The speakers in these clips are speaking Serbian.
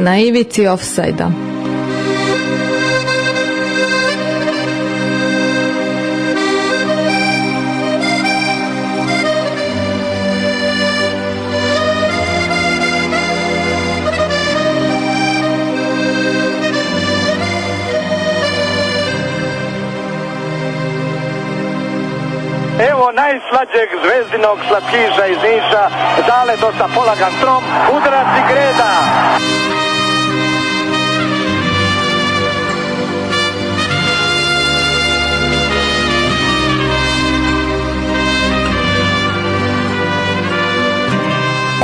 na ivici ofsajda. najslađeg zvezdinog slatkiša iz Niša, zale dosta polagan trom, udarac i greda.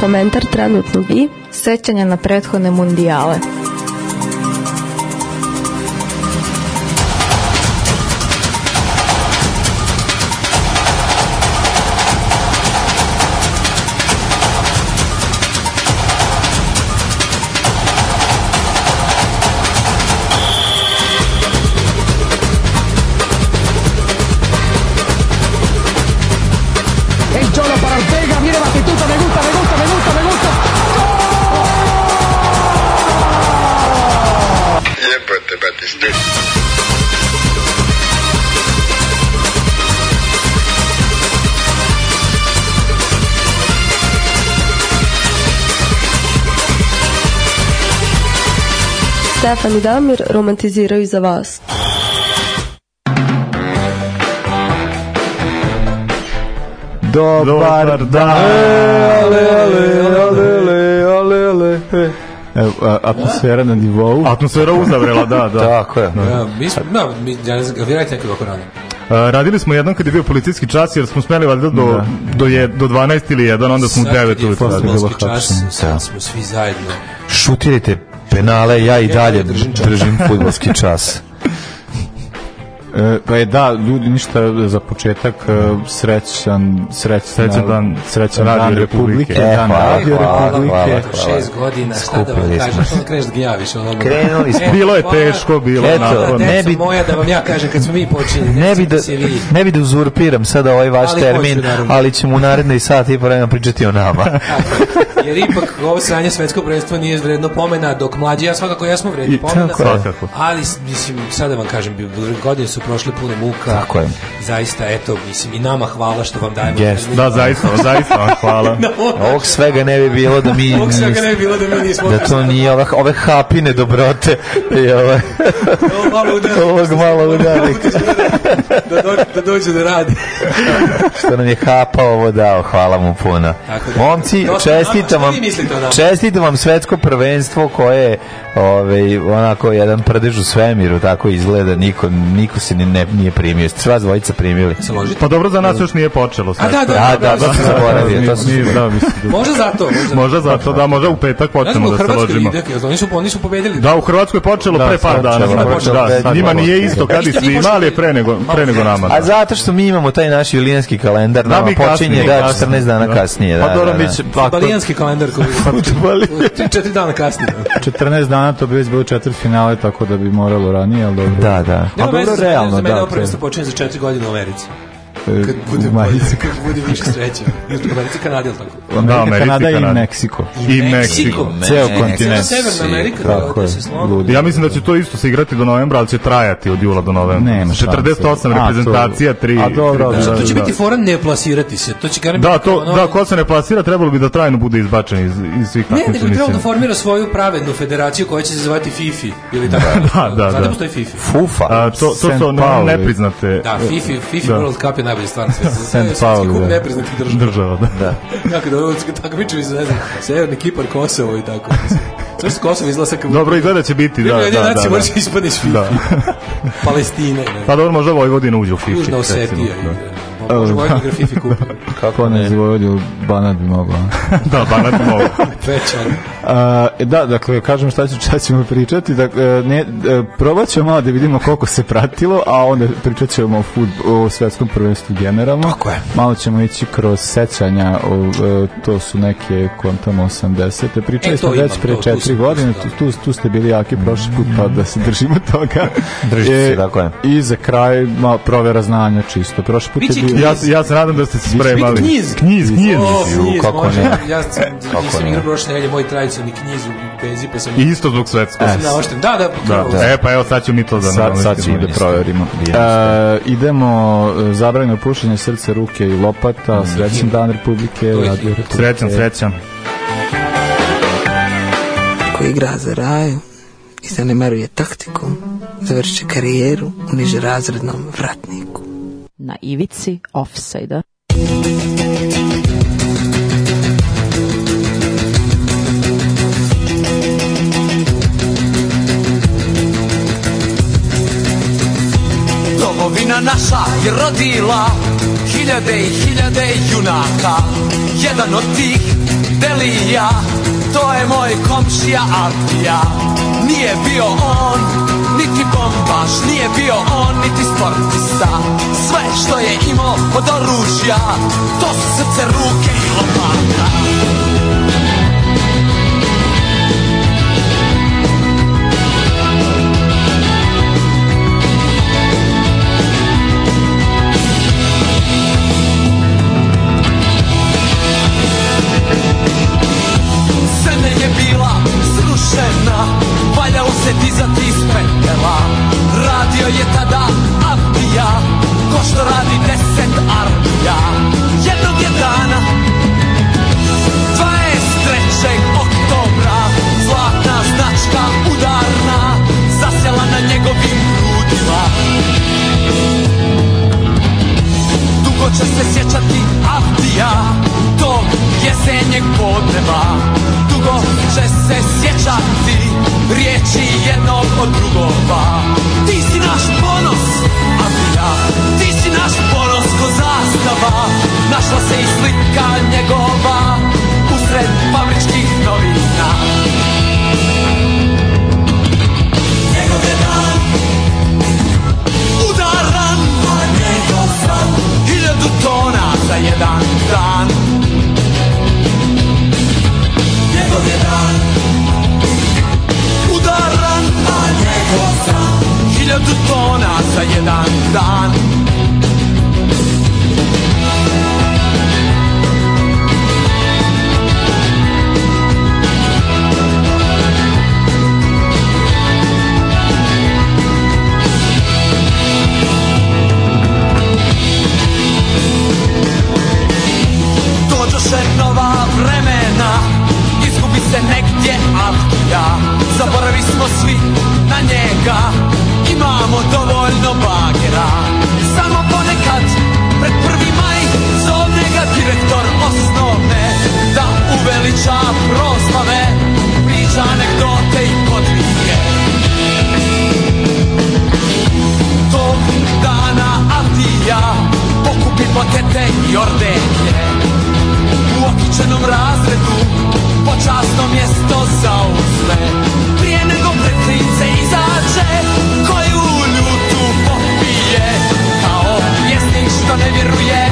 Komentar trenutnog i sećanja na prethodne mundijale. Stefan i Damir romantiziraju za vas. Dobar, Dobar dan! Ale, ale, ale, ale, ale, ale. E, a, atmosfera na nivou. Atmosfera uzavrela, da, da. Tako je. Da, mi smo, da, mi, ja ne znam, vi radite nekada oko radim. A, radili smo jednom kad je bio policijski čas jer smo smeli valjda do, da. do, je, do 12 ili 1, onda smo u 9 ujutro. Sad kad da. je policijski čas, sad smo svi zajedno. Šutirajte penale, ja i dalje držim, držim fudbalski čas. E, pa je da, ljudi ništa za početak e, srećan srećan srećan dan, srećan radio Republike, Republike e, dan radio Republike. 6 godina, šta da vam kažem, pa kreneš da gnjaviš ono. Krenuli smo. Bilo je teško, bilo je naporno. Ne bi moja da vam ja kažem kad smo mi počeli. Ne bi da ne bi da uzurpiram sada ovaj vaš termin, ali ćemo u narednoj sati i vremena pričati o nama. Jer ipak ovo sranje svetsko prvenstvo nije vredno pomena, dok mlađi ja svakako jesmo vredni pomena. Ali mislim sada vam kažem, godine su prošle pune muka. Tako je. Zaista, eto, mislim, i nama hvala što vam dajemo. Yes, da, zaista, zaista, hvala. no, Ovog svega ne bi bilo da mi... Ovog svega ne bi bilo da mi nismo... Da to nije ove, ove hapine dobrote i ove... Ovo malo udari. Ovog malo udari. da, do, da dođe da radi. što nam je hapa ovo dao, hvala mu puno. da, Momci, čestitam vam, čestitam vam svetsko prvenstvo koje je ovaj, onako jedan prdež u svemiru, tako izgleda, niko, niko se ne, ne, nije primio. Sva dvojica primili. Složite. Pa dobro za nas još nije počelo. Sad. Da, da, da, A da, da, da, da, zaboravio. To su Možda zato, Može, možda. zato, da, možda u petak počnemo da se ložimo. Oni su oni su pobedili. Da, u Hrvatskoj je počelo pre par dana. Da, njima nije isto kad i svima, ali je pre nego pre nego nama. A zato što mi imamo taj naš julijanski kalendar, nama počinje da 14 dana kasnije. Pa dobro, mi će Italijanski kalendar koji je 4 dana kasnije. 14 dana to bi već bio četvrtfinale, tako da bi moralo ranije, al dobro. Da, da. A pa dobro, realno realno, da. Mene prvenstvo počinje za četiri godine u Americi. Kad bude, majicu. kad bude više sreće. Amerika, Kanada, tako? Da, Amerika, Kanada, i Meksiko. I Meksiko. Ceo kontinent. Severna Amerika, tako je. Ja mislim da će to isto se igrati do novembra, ali će trajati od jula do novembra. Nema 48 znači, reprezentacija, 3. A dobro, da, to će biti foran ne plasirati se. To će Da, to, da, ko se ne plasira, trebalo bi da trajno bude izbačen iz, iz svih takvih Ne, bi trebalo da formira svoju pravednu federaciju koja će se zvati FIFA ili tako. da, da, da. Znate postoji FIFI. FUFA. to, to su nepriznate. Da, FIFA FIFA da. World Cup je najbolji stvarno sve. St. Pauli, da. nepriznatih država. Država, da. da. Tako da, znači, tako mi se ne znam, Severni Kipar, Kosovo i tako. Sve što Kosovo izgleda sa... Dobro, izgleda će biti, da, da, da. Nacije da. moraš ispadne iz FIFA. Da. Palestine. Palestina. Pa dobro, možda Vojvodina uđe u FIFA. Južna Osetija. Da. Pa da. može grafifi kupiti. Kako ne? Pa Vojvodinu Banat bi mogao. da, Banat bi mogao. Pečan. Uh, da, dakle, kažem šta, ću, šta ćemo pričati. Dakle, ne, e, probat ćemo malo da vidimo koliko se pratilo, a onda pričat ćemo o, futbol, o svetskom prvenstvu generalno. Tako je. Malo ćemo ići kroz sećanja, o, e, to su neke kontamo 80. Pričali e, smo već pre to, četiri tu godine, tu, tu, tu ste bili jaki prošli put, pa da se držimo toga. Držite e, se, tako je. I za kraj, malo provera znanja čisto. Prošli put je Ja, ja se nadam da ste se spremali. Knjiz. Knjiz, knjiz. O, knjiz, kako može. ne. Ja sam, kako nisam igrao prošle nedelje moj tradicionalni knjiz u Bezi, pa sam... Isto zbog svetskog. E, da, da, da, da. E, pa evo, sad ću mi to da... Sad, sad ćemo da proverimo. E, idemo, e, zabranjeno pušenje srce, ruke i lopata, mm. srećan dan Republike, radio Republike. Srećan, srećan. Ko igra za raju i zanemaruje taktiku, završit će karijeru u nižerazrednom vratniku na ivici ofsajda. Domovina naša je rodila hiljade i hiljade junaka Jedan od tih delija, to je moj komšija Artija Nije bio on, Niti bombaš nije bio on, niti sportista Sve što je imao od oružja To su srce, ruke i lopata pamti riječi jednog od drugova Ti si naš ponos, a Ti ja Ti si naš ponos ko zastava Našla se i slika njegova Usred fabričkih novina Njegov je dan Udaran A njegov san Hiljadu tona za jedan dan Njegov je dan kosa Hiljadu tona za jedan dan Jorde i Ordenje U okičenom razredu Počasno mjesto zauzme Prije nego prekrice izađe Koju ljutu popije Kao pjesnik što ne vjeruje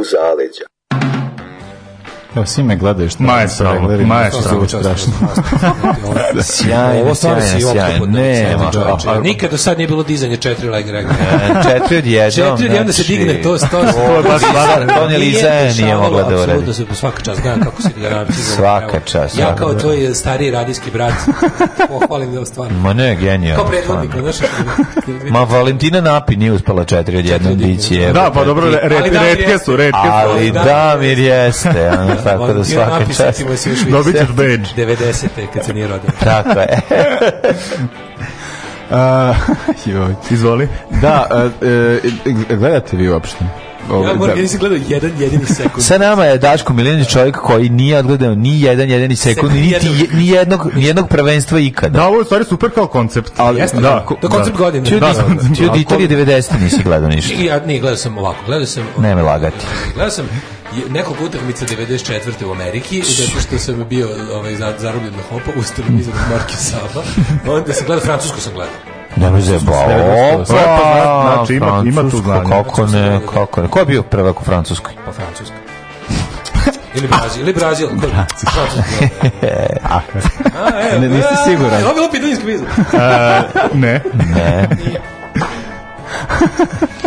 acusada Evo, svi me gledaju što Majestralno, majestralno. Strašno. Sjajno, sjajno, sjajno. Ne, Nikad do sad nije bilo dizanje četiri leg regna. E, četiri od jednom. Četiri od jednom da se znači, digne, to je to. Ovo je baš vada, to ni Liza nije mogla da uredi. Apsolutno se svaka čast gledam kako se igra. Svaka čast. Ja kao tvoj stariji radijski brat, pohvalim da stvarno. Ma ne, genijalno. Kao predvodnik, znaš Ma Valentina Napi nije uspela četiri od jednom dići. Da, pa dobro, da, retke su, retke su. Da, Ali Damir jeste, ono, tako da svaka čast. Dobit ćeš badge. 90. kad se nije rodio. tako je. Uh, joj, izvoli. Da, uh, uh, gledate vi uopšte? Ovo, ja moram, da. nisi gledao jedan jedini sekund. Sa nama je Daško Milinić čovjek koji nije odgledao ni jedan jedini sekund, ni, ni, jednog, ni jednog prvenstva ikada. Da, ovo je stvari super kao koncept. Ali, Jeste, da, da. to koncept da. godine. Ti da, da, da, od Italije 90. nisi gledao ništa. Ja nije gledao sam ovako, gledao sam... Ne me lagati. Gledao sam nekog utakmica 94. u Ameriki, zato što sam bio ovaj, zarobljen na hopa, ustalo mi izgleda Marke Saba, onda sam gledao, Francusku sam gledao. Ne mi zeba, opa, pa, pa, pa, znači ima, ima tu znanje. Kako ne, znači, kako ne. Ko je bio prvak u Francuskoj? Pa Francuskoj. Ili Brazil, ili Brazil. A, ne, niste siguran. Ja bih bilo pitanje iz e, Ne. Ne.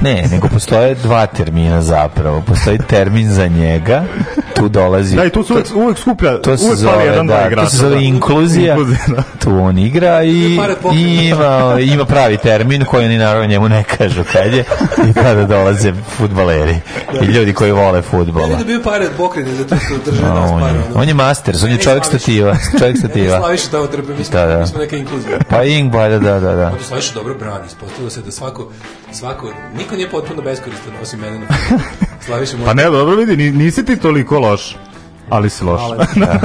Ne, nego postoje dva termina zapravo. Postoji termin za njega, tu dolazi... Da, i tu se uvek, uvek skuplja, to se uvek zove, jedan da, igrača. To se zove da. inkluzija, inkluzija da. tu on igra i, i ima, ima pravi termin koji oni naravno njemu ne kažu kad je i kada pa dolaze futbaleri da. i ljudi koji vole futbola. Ja dobio pare od pokrene, zato što drže no, nas pare. On, on je masters, on je čovjek stativa. Čovjek stativa. Slaviša da otrpe, mi smo, da, neka inkluzija. Pa Ing, da, da, da. da. Pa Slaviša dobro brani, ispostavilo se da svako, svako, niko nije potpuno beskoristan, osim mene. Na Slaviša Pa ne, dobro vidi, nisi ti toliko loš, ali si loš. Ali, da.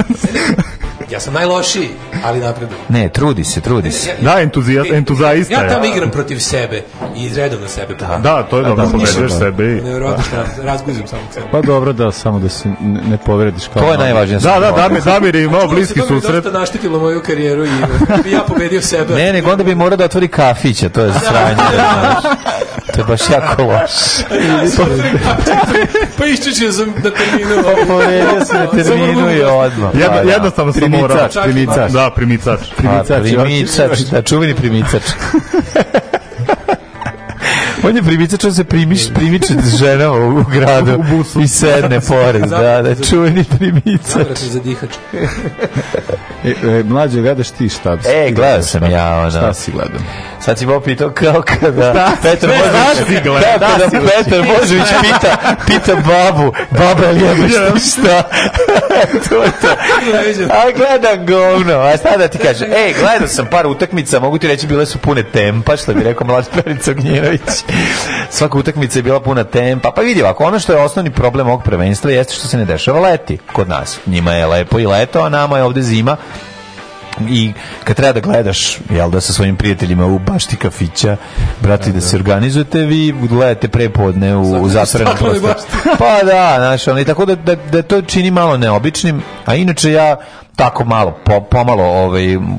ja sam najlošiji, ali napredu. Ne, trudi se, trudi se. Ja, ja, da, entuzijaz, entuzijaista. Ja, ja tamo igram protiv sebe i redovno sebe. Da, da to je da, dobro, da, pobedeš da, da. sebe. I... Nevjerojatno šta, razguzim samog sebe. Pa dobro da, samo da se ne povrediš. Kao to je najvažnije. Da, da, da, Damir, Damir je imao znači, bliski susret. To bi dosta naštitilo moju karijeru i e, bi ja pobedio sebe. Ne, nego onda bi morao da otvori kafića, to je da. sranje. to je baš jako loše. pa iščućio sam na terminu. Oporedio sam na terminu i da- odmah. Jedno, pa da. jednostavno sam primicač, morao. Primicač. Da, primicač. Pa, primicač. primicač, da, čuveni primicač. On je primicač, on se primiš, primiče žena ženama u gradu u busu. i sedne pored. da, da, čuveni primicač. Zavrati za dihač. e, e, mlađe, gledaš ti šta? E, gledao sam ja, ono. Šta si gledao? Sad si Bob pitao kao kada da, Petar Božović da, kada Petar Božović pita, pita babu, baba li je šta, šta? to je to. A gledam govno, a sad da ti kaže, ej, gledao sam par utakmica, mogu ti reći, bile su pune tempa, što bi rekao mlad Perica Gnjenović. Svaka utakmica je bila puna tempa, pa vidi ovako, ono što je osnovni problem ovog prvenstva jeste što se ne dešava leti kod nas. Njima je lepo i leto, a nama je ovde zima i kad treba da gledaš, jel da, sa svojim prijateljima u bašti kafića, brati, da, da, da se organizujete, vi gledate prepodne u, u zatvorenom prostoru. Pa da, znaš, ali tako da, da, da to čini malo neobičnim, a inače ja tako malo, po, pomalo ovaj, u,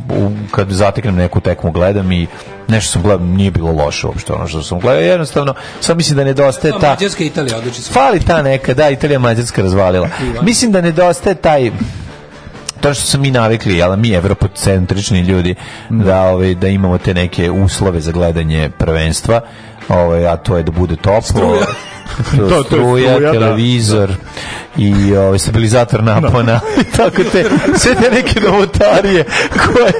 kad zateknem neku tekmu gledam i nešto sam gledao, nije bilo loše uopšte ono što sam gledao, jednostavno sam mislim da nedostaje pa, ta... Mađarska Italija odliči Fali ta neka, da, Italija Mađarska razvalila. Dakle, mislim da nedostaje taj to što smo mi navikli, ali mi evropocentrični ljudi, mhm. da, ovaj, da imamo te neke uslove za gledanje prvenstva, ovaj, a to je da bude toplo. Struja to, da, to, struja, struja, da. televizor da. i ovaj stabilizator napona. No. Da. Tako te sve te neke novotarije koje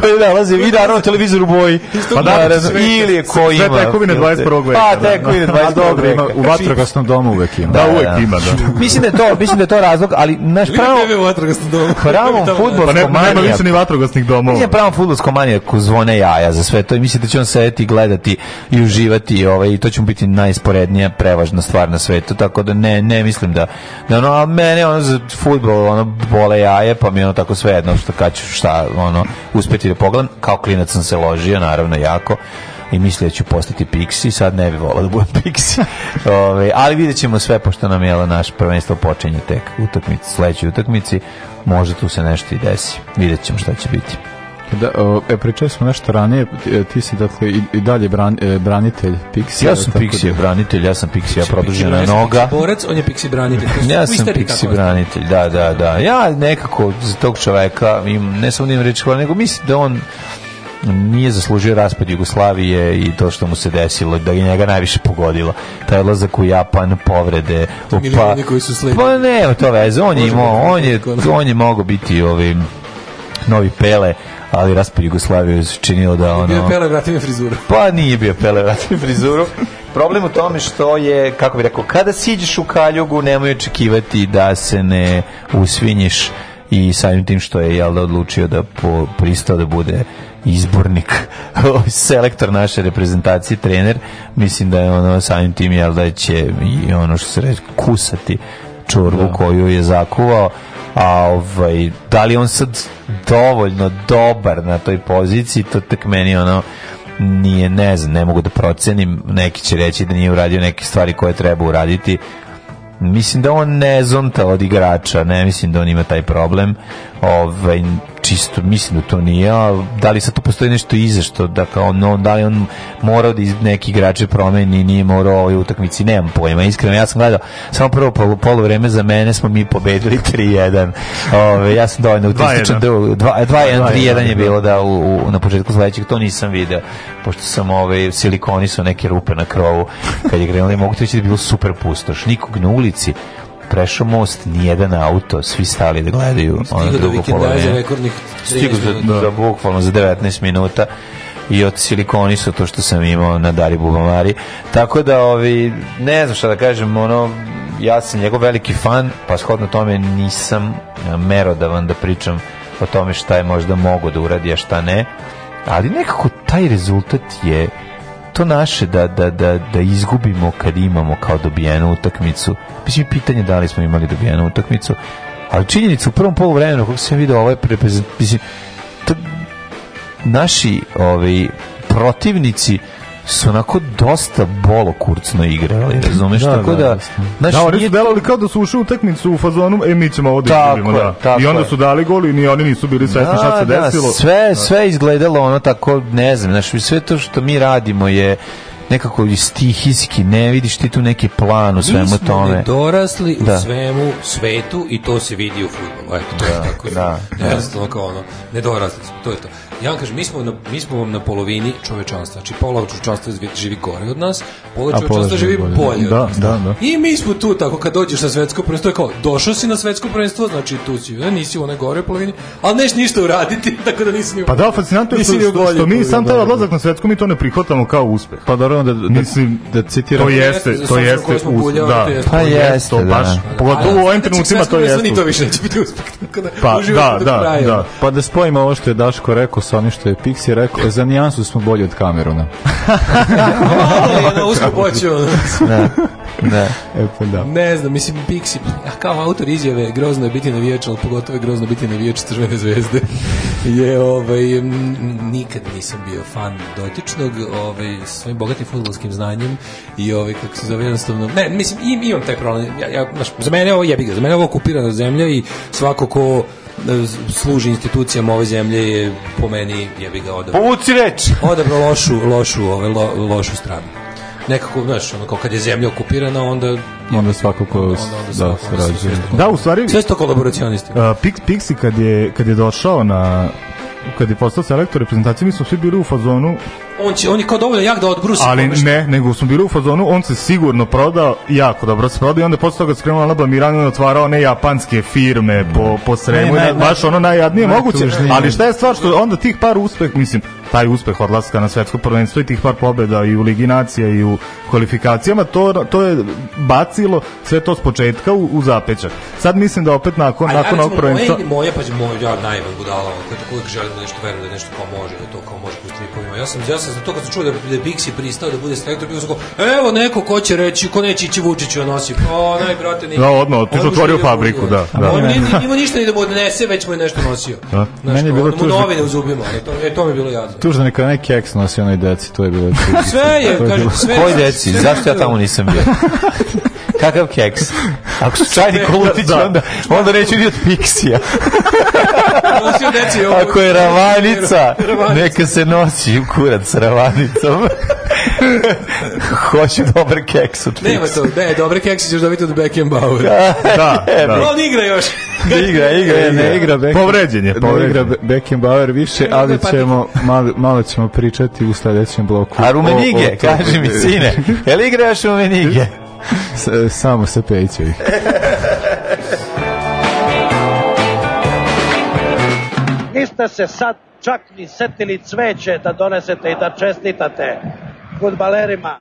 koje nalaze i naravno televizor u boji. Pa da, da ili je ko ima. Sve tekovine 21. veka. Pa tekovine 22. veka. U znači- vatrogasnom domu uvek ima. Da, uvek ima, da. Mislim da je to, mislim da je to razlog, ali naš pravo u vatrogasnom domu. Pravo fudbalsko manija. Pa, pa nema više ni vatrogasnih domova. Mislim pravo fudbalsko manija ko zvone jaja za sve to i mislite da će on sedeti gledati i uživati, ovaj i to će mu biti najsporednija prevažna jadna stvar na svetu, tako da ne, ne mislim da, da ono, a mene ono za futbol, ono, bole jaje, pa mi ono tako sve jedno, što kad ću šta, ono, uspeti da pogledam, kao klinac sam se ložio, naravno, jako, i mislio da ću postati Pixi, sad ne bi volao da budem Pixi. Ove, ali vidjet ćemo sve, pošto nam je naš prvenstvo počinje tek utakmici, sledećoj utakmici, možda tu se nešto i desi. Vidjet ćemo šta će biti. Da, o, e, pričali smo nešto ranije, ti si dakle i, i dalje bran, e, branitelj Pixija. Ja sam Pixija da? branitelj, ja sam Pixija produžena Pixi noga. Borec, on je Pixi branitelj. ja sam Pixi da. branitelj, da, da, da. Ja nekako za tog čoveka, im, ne samo da im reći hvala, nego mislim da on nije zaslužio raspad Jugoslavije i to što mu se desilo, da je njega najviše pogodilo. Taj odlazak u Japan, povrede, pa, koji su sledi. pa ne, to veze, on je imao, da on je, on je mogao biti ovim ovaj, novi Pele, ali raspad Jugoslavije činilo da ono... Bio Pele, vrati mi frizuru. Pa nije bio Pele, vrati mi frizuru. Problem u tome što je, kako bih rekao, kada siđeš u kaljugu, nemoj očekivati da se ne usvinjiš i samim tim što je Jelda odlučio da po, pristao da bude izbornik, selektor naše reprezentacije, trener, mislim da je ono samim tim Jelda će i ono što se reče kusati čorbu da. koju je zakuvao a ovaj, da li on sad dovoljno dobar na toj poziciji, to tek meni ono nije, ne znam, ne mogu da procenim, neki će reći da nije uradio neke stvari koje treba uraditi, mislim da on ne zonta od igrača, ne mislim da on ima taj problem. Ovaj čisto mislim da to nije a da li sad tu postoji nešto iza što da kao on, on, da li on morao da iz neki igrače promeni nije morao ovoj utakmici nemam pojma iskreno ja sam gledao samo prvo polu, poluvreme za mene smo mi pobedili 3-1 ove ja sam dovoljno utističan 2-1 3-1 je da, da. bilo da u, u, na početku sledećeg to nisam video pošto sam ove silikoni su neke rupe na krovu kad je krenuli mogu da je bilo super pustoš nikog na ulici prešao most, nijedan auto, svi stali da gledaju. Stigo do vikendaja rekordnih 30 minuta. Stigo za, za, bukvalno za 19 minuta i od silikoni su to što sam imao na Dari Bubamari. Tako da, ovi, ne znam šta da kažem, ono, ja sam njegov veliki fan, pa shodno tome nisam e, merodavan da pričam o tome šta je možda mogo da uradi, a šta ne. Ali nekako taj rezultat je to naše da, da, da, da izgubimo kad imamo kao dobijenu utakmicu. Mislim, pitanje da li smo imali dobijenu utakmicu, ali činjenica u prvom polu vremenu, kako sam vidio, ovaj mislim, naši ovi, protivnici su onako dosta bolo kurcno igrali, razumeš, da, tako da... Da, da znaš, da. da oni su delali kao da su ušli u utakmicu u fazonu, e, mi ćemo ovo da da. Tako I onda su dali gol i ni oni nisu bili da, svesni da, šta se da, desilo. Sve, da. sve izgledalo ono tako, ne znam, znaš, sve to što mi radimo je nekako stihijski, ne vidiš ti tu neki plan u svemu Nismo tome. Mi smo dorasli da. u svemu svetu i to se vidi u futbolu. Eto, da, je tako. Da, da. Jednostavno kao ono, nedorasli smo, to je to. Ja vam kažem, mi smo, na, mi smo vam na polovini čovečanstva. Znači, pola čovečanstva živi gore od nas, pola čovečanstva živi bolje, da. bolje da, nas. Da, da. I mi smo tu tako, kad dođeš na svetsko prvenstvo, je kao, došao si na svetsko prvenstvo, znači tu si, ne, nisi u onoj gore polovini, ali neš ništa uraditi, tako da nisi ni u Pa da, fascinantno je što, što, što, što mi sam taj da, da, odlazak na svetsko, mi to ne prihvatamo kao uspeh. Pa dobro, da, da, mislim, da citiram. To jeste, to jeste, uspeh, da. Pa jeste, da. Baš, pogotovo u ovim znači, trenucima to jeste. Ni to više neće biti uspeh, tako Pa da, da, da. Pa da spojimo ovo što je Daško rekao sa onim što je Pixi rekao, za nijansu smo bolji od Kameruna. Malo usko počeo. da. Da. E, pa da. Ne znam, mislim, Pixi, a kao autor izjave, grozno je biti navijač, ali pogotovo je grozno biti navijač Crvene zvezde. je, ovaj, nikad nisam bio fan dotičnog, ovaj, svojim bogatim futbolskim znanjem i ovaj, kako se zove, jednostavno, ne, mislim, im, imam taj problem. Ja, ja, znaš, za mene je ovo jebiga, za mene je ovo okupirana zemlja i svako ko služi institucijama ove zemlje je po meni je bi ga odabrao. Povuci reč. Odabrao lošu lošu ove lo, lošu stranu. Nekako, znaš, ono, kao kad je zemlja okupirana, onda onda svako ko onda, onda da, sarađuje. Da, u stvari sve to kolaboracionisti. Uh, Pix Pixi kad je kad je došao na kad je postao selektor reprezentacije mi smo svi bili u fazonu on, će, on je kao dovoljno jak da odbrusi. Ali pomešta. ne, nego smo bili u fazonu, on se sigurno prodao, jako dobro se prodao i onda posle toga skrenuo Alaba Mirano otvarao ne japanske firme po, po Sremu, ne, naj, baš ono najjadnije naj, moguće, tužnije. ali šta je stvar što onda tih par uspeh, mislim, taj uspeh odlaska na svetsko prvenstvo i tih par pobeda i u Ligi Nacija i u kvalifikacijama, to, to je bacilo sve to s početka u, u zapećak. Sad mislim da opet nakon, ali, nakon ovog prvenstva... Moje, moje, pa će moje, ja najvan budala, koja tako uvijek želim da nešto verujem, da nešto pa može, da to kao može pustiti Ja sam, ja sam se za to kad sam čuo da, je Pixi pristao da bude selektor, bio sam kao, evo neko ko će reći, ko neće ići Vučiću da nosi. Pa, o, naj, brate, nije. Da, odmah, ti otvorio fabriku, da. da. On nije imao ništa ni da mu odnese, već mu je nešto nosio. Da. Znaš, Meni je bilo da tužno. Novine u zubima, ali to, je, to mi je bilo jadno. Tužno neka neki keks nosi onoj deci, to je bilo. sve je, kaže, sve. Koji deci? Zašto ja tamo nisam bio? Kakav keks? Ako su čajni kolutić, da, da. onda, onda neću ni od piksija. Ako je ravanica, neka se nosi u kurac s ravanicom. Hoću dobar keks od Nema to, ne, dobre kekse ćeš dobiti od Beckenbauera. da, da. da. da. On igra još. Da, igra, igra, ne, ne igra. Becken, povređen je, povređen. Ne igra Beckenbauer više, ali ćemo, malo, malo ćemo pričati u sledećem bloku. A Rumenige, kaži mi sine, je li igra još Rumenige? samo sa pećoj. Niste se sad čak ni setili cveće da donesete i da čestitate futbalerima.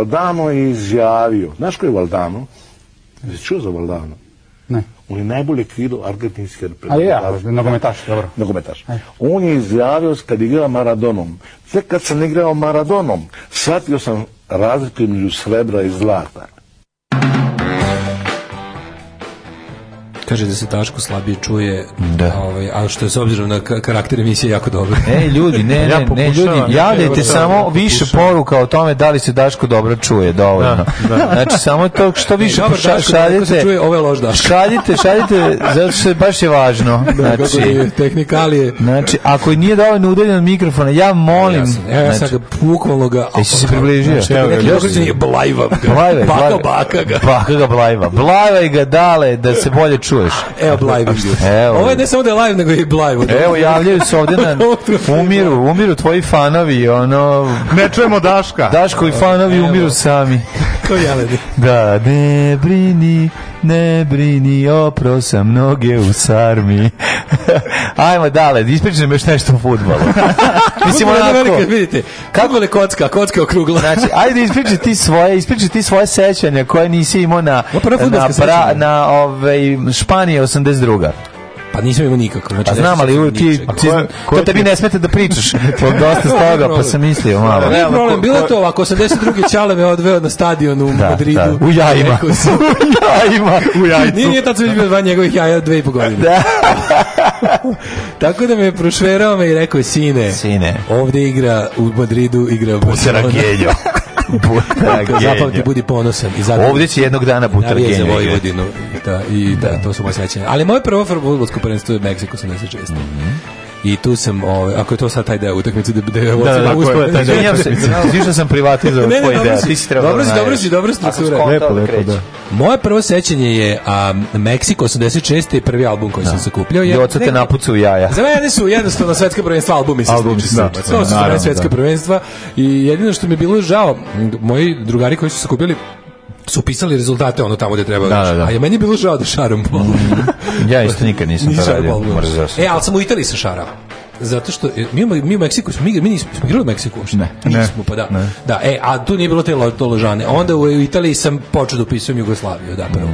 Valdano je izjavio, znaš ko je Valdano? Jesi čuo za Valdano? Ne. On je najbolje krido argentinski reprezentativ. Ja, nogometaš, dobro. Nogometaš. On je izjavio kad igrao Maradonom. Tek kad sam igrao Maradonom, shvatio sam razliku među srebra i zlata. kaže da se Daško slabije čuje, da. ovaj, a što je s obzirom na karakter emisije jako dobro. E, ljudi, ne, ne, ne, ljudi, da javljajte samo da više poruka o tome da li se Daško dobro čuje, dovoljno. Da, da. Znači, samo to što više e, Daško, šaljite, čuje, ovo je loš Daško. Šaljite, šaljite, zato što je baš je važno. Da, znači, da, tehnikalije. Znači, ako nije dovoljno udaljen od mikrofona, ja molim. Ja sam, ja, ja znači, sam ga pukvalo ga. Jesi se približio? Znači, evo, još se nije blajva. Blajva, blajva. Baka ga. Baka ga blajva. Blajva ga dale da se bolje čuje čuješ? Ah, evo blajbu. Evo. Ovo je ne samo da je live, nego i live. Evo, javljaju se ovde na... Umiru, umiru tvoji fanovi, ono... Ne čujemo Daška. Daško i fanovi evo. umiru sami. Kao jeledi. Da, ne brini, ne brini, opro sam noge u sarmi. Ajmo dalje, ispričaj nam još nešto o futbolu. Mislim, onako... Velika, vidite, kako je kocka, kocka je okrugla. znači, ajde da ispričaj ti svoje, ispričaj ti svoje sećanja koje nisi imao na, na, pra, na, na ovaj, Španije 82. Pa nisam imao nikako. Znači, pa znam, ali ti, ti, to tebi ne smete da pričaš. to dosta stoga, pa sam mislio malo. Ne, problem, bilo je to ovako, 82. Čale me odveo na stadion u da, da Madridu. Da. U jajima. u jajima. U jajcu. Nije, nije tad sam bio dva njegovih jaja dve i po godine. Da. Tako da me prošverao me i rekao, sine, sine. ovde igra u Madridu, igra u Barcelona. U Da, zapamti, budi ponosan. I zato, ovde će jednog dana Butargenja. za Vojvodinu. I, da, i da, to su moje sećanja. Ali moje prvo futbolsko prvenstvo je Meksiko 76. Mm -hmm i tu sam, ovaj, ako je to sad taj deo utakmice, da, da, da, da, da, uspio, da, sam privatizovao ne, ne, deo, ti si trebao dobro, da dobro si, dobro struktura. Lepo, lepo, da. Moje prvo sećanje je a, Meksiko 86. je prvi album koji da. sam sakupljao. Je, oca te napucu jaja. Za mene su jednostavno svetska prvenstva albumi se Album, to da. su svetska da. prvenstva i jedino što mi je bilo žao, moji drugari koji su sakupljali su pisali rezultate ono tamo gde treba. Da, da, da. A je meni bilo žao da šaram bol. ja isto nikad nisam to radio. E, ali sam u Italiji se šarao zato što e, mi imamo, mi u Meksiku, mi, mi nismo igrali u Meksiku uopšte. Ne. Nismo, pa da. Ne. Da, e, a tu nije bilo te, lo, to ložane. Onda u Italiji sam počeo da upisujem Jugoslaviju, da, prvo.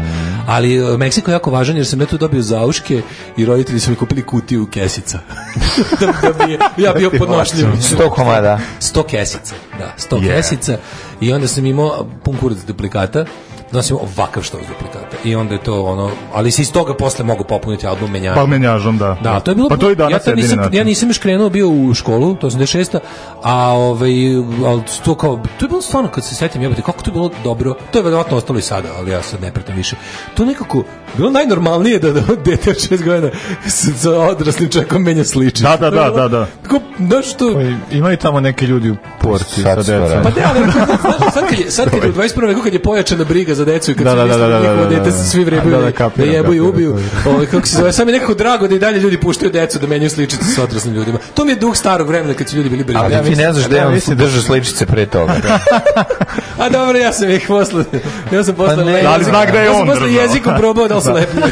Ali e, Meksiko je jako važan jer sam ja tu dobio zauške i roditelji su mi kupili kutiju kesica. da, da bi, ja bio podnošljiv. 100 komada. 100 kesica, da, 100 yeah. kesica. I onda sam imao pun kurac duplikata donosim ovakav što duplikata. I onda je to ono, ali se iz toga posle mogu popuniti album menjažom. Pa menjažom, da. Da, to je bilo. Pa to i danas ja, nisam, ja nisam još krenuo bio u školu, to sam 96. A ovaj al to kao to je bilo stvarno kad se setim jebote kako to je bilo dobro. To je verovatno ostalo i sada, ali ja sad ne pratim više. To nekako bilo najnormalnije da, da dete od 6 godina sa odraslim čekom menja sliči. Da, da, da, da, da. Kako, da što... imaju tamo neki ljudi u porti sa decom. Pa ne, ali, znaš, sad kad je, sad kad je u 21. veku kad je pojačana briga za decu i kad da, se da, da, da, da, da, dete da, da. svi vrebaju da, da, kapiram, da jebu i ubiju. Ovaj kako se zove, sam je nekako drago da i dalje ljudi puštaju decu da menjaju sličice sa odraslim ljudima. To mi je duh starog vremena kad su ljudi bili brili. Ali ti ne znaš da ja mislim drže sličice pre toga. Da. A dobro, ja sam ih poslao. Ja sam poslao. Da pa li zna gde je on? Ja sam posle jezikom probao da li su lepi.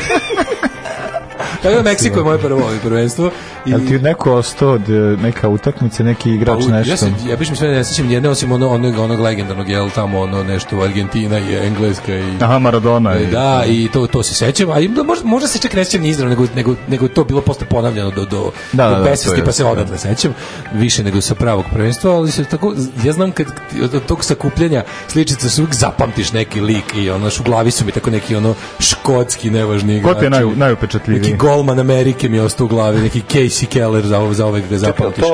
Tako da Meksiko je moje prvo prvenstvo. I... Jel ti neko ostao od e, neka utakmice, neki igrač pa, nešto? Ja, se, ja biš mi sve ne sjećam jedne, osim ono, onog, onog legendarnog, jel tamo ono nešto Argentina i Engleska i... Aha, Maradona. E, I, da, i to, to se sećam, a da, možda, možda se čak ne sjećam izravno, nego, nego, nego to bilo posle ponavljeno do, do, da, do da, da pa se da. odatle sećam, više nego sa pravog prvenstva, ali se tako, ja znam kad od tog sakupljanja sličice su uvijek zapamtiš neki lik i ono, u glavi su mi tako neki ono škotski nevažni igrači. Ko je naj, najupečatljiviji? Neki golman Amerike mi je ostao u glavi, neki Casey Keller za, za ove ga zapamtiš.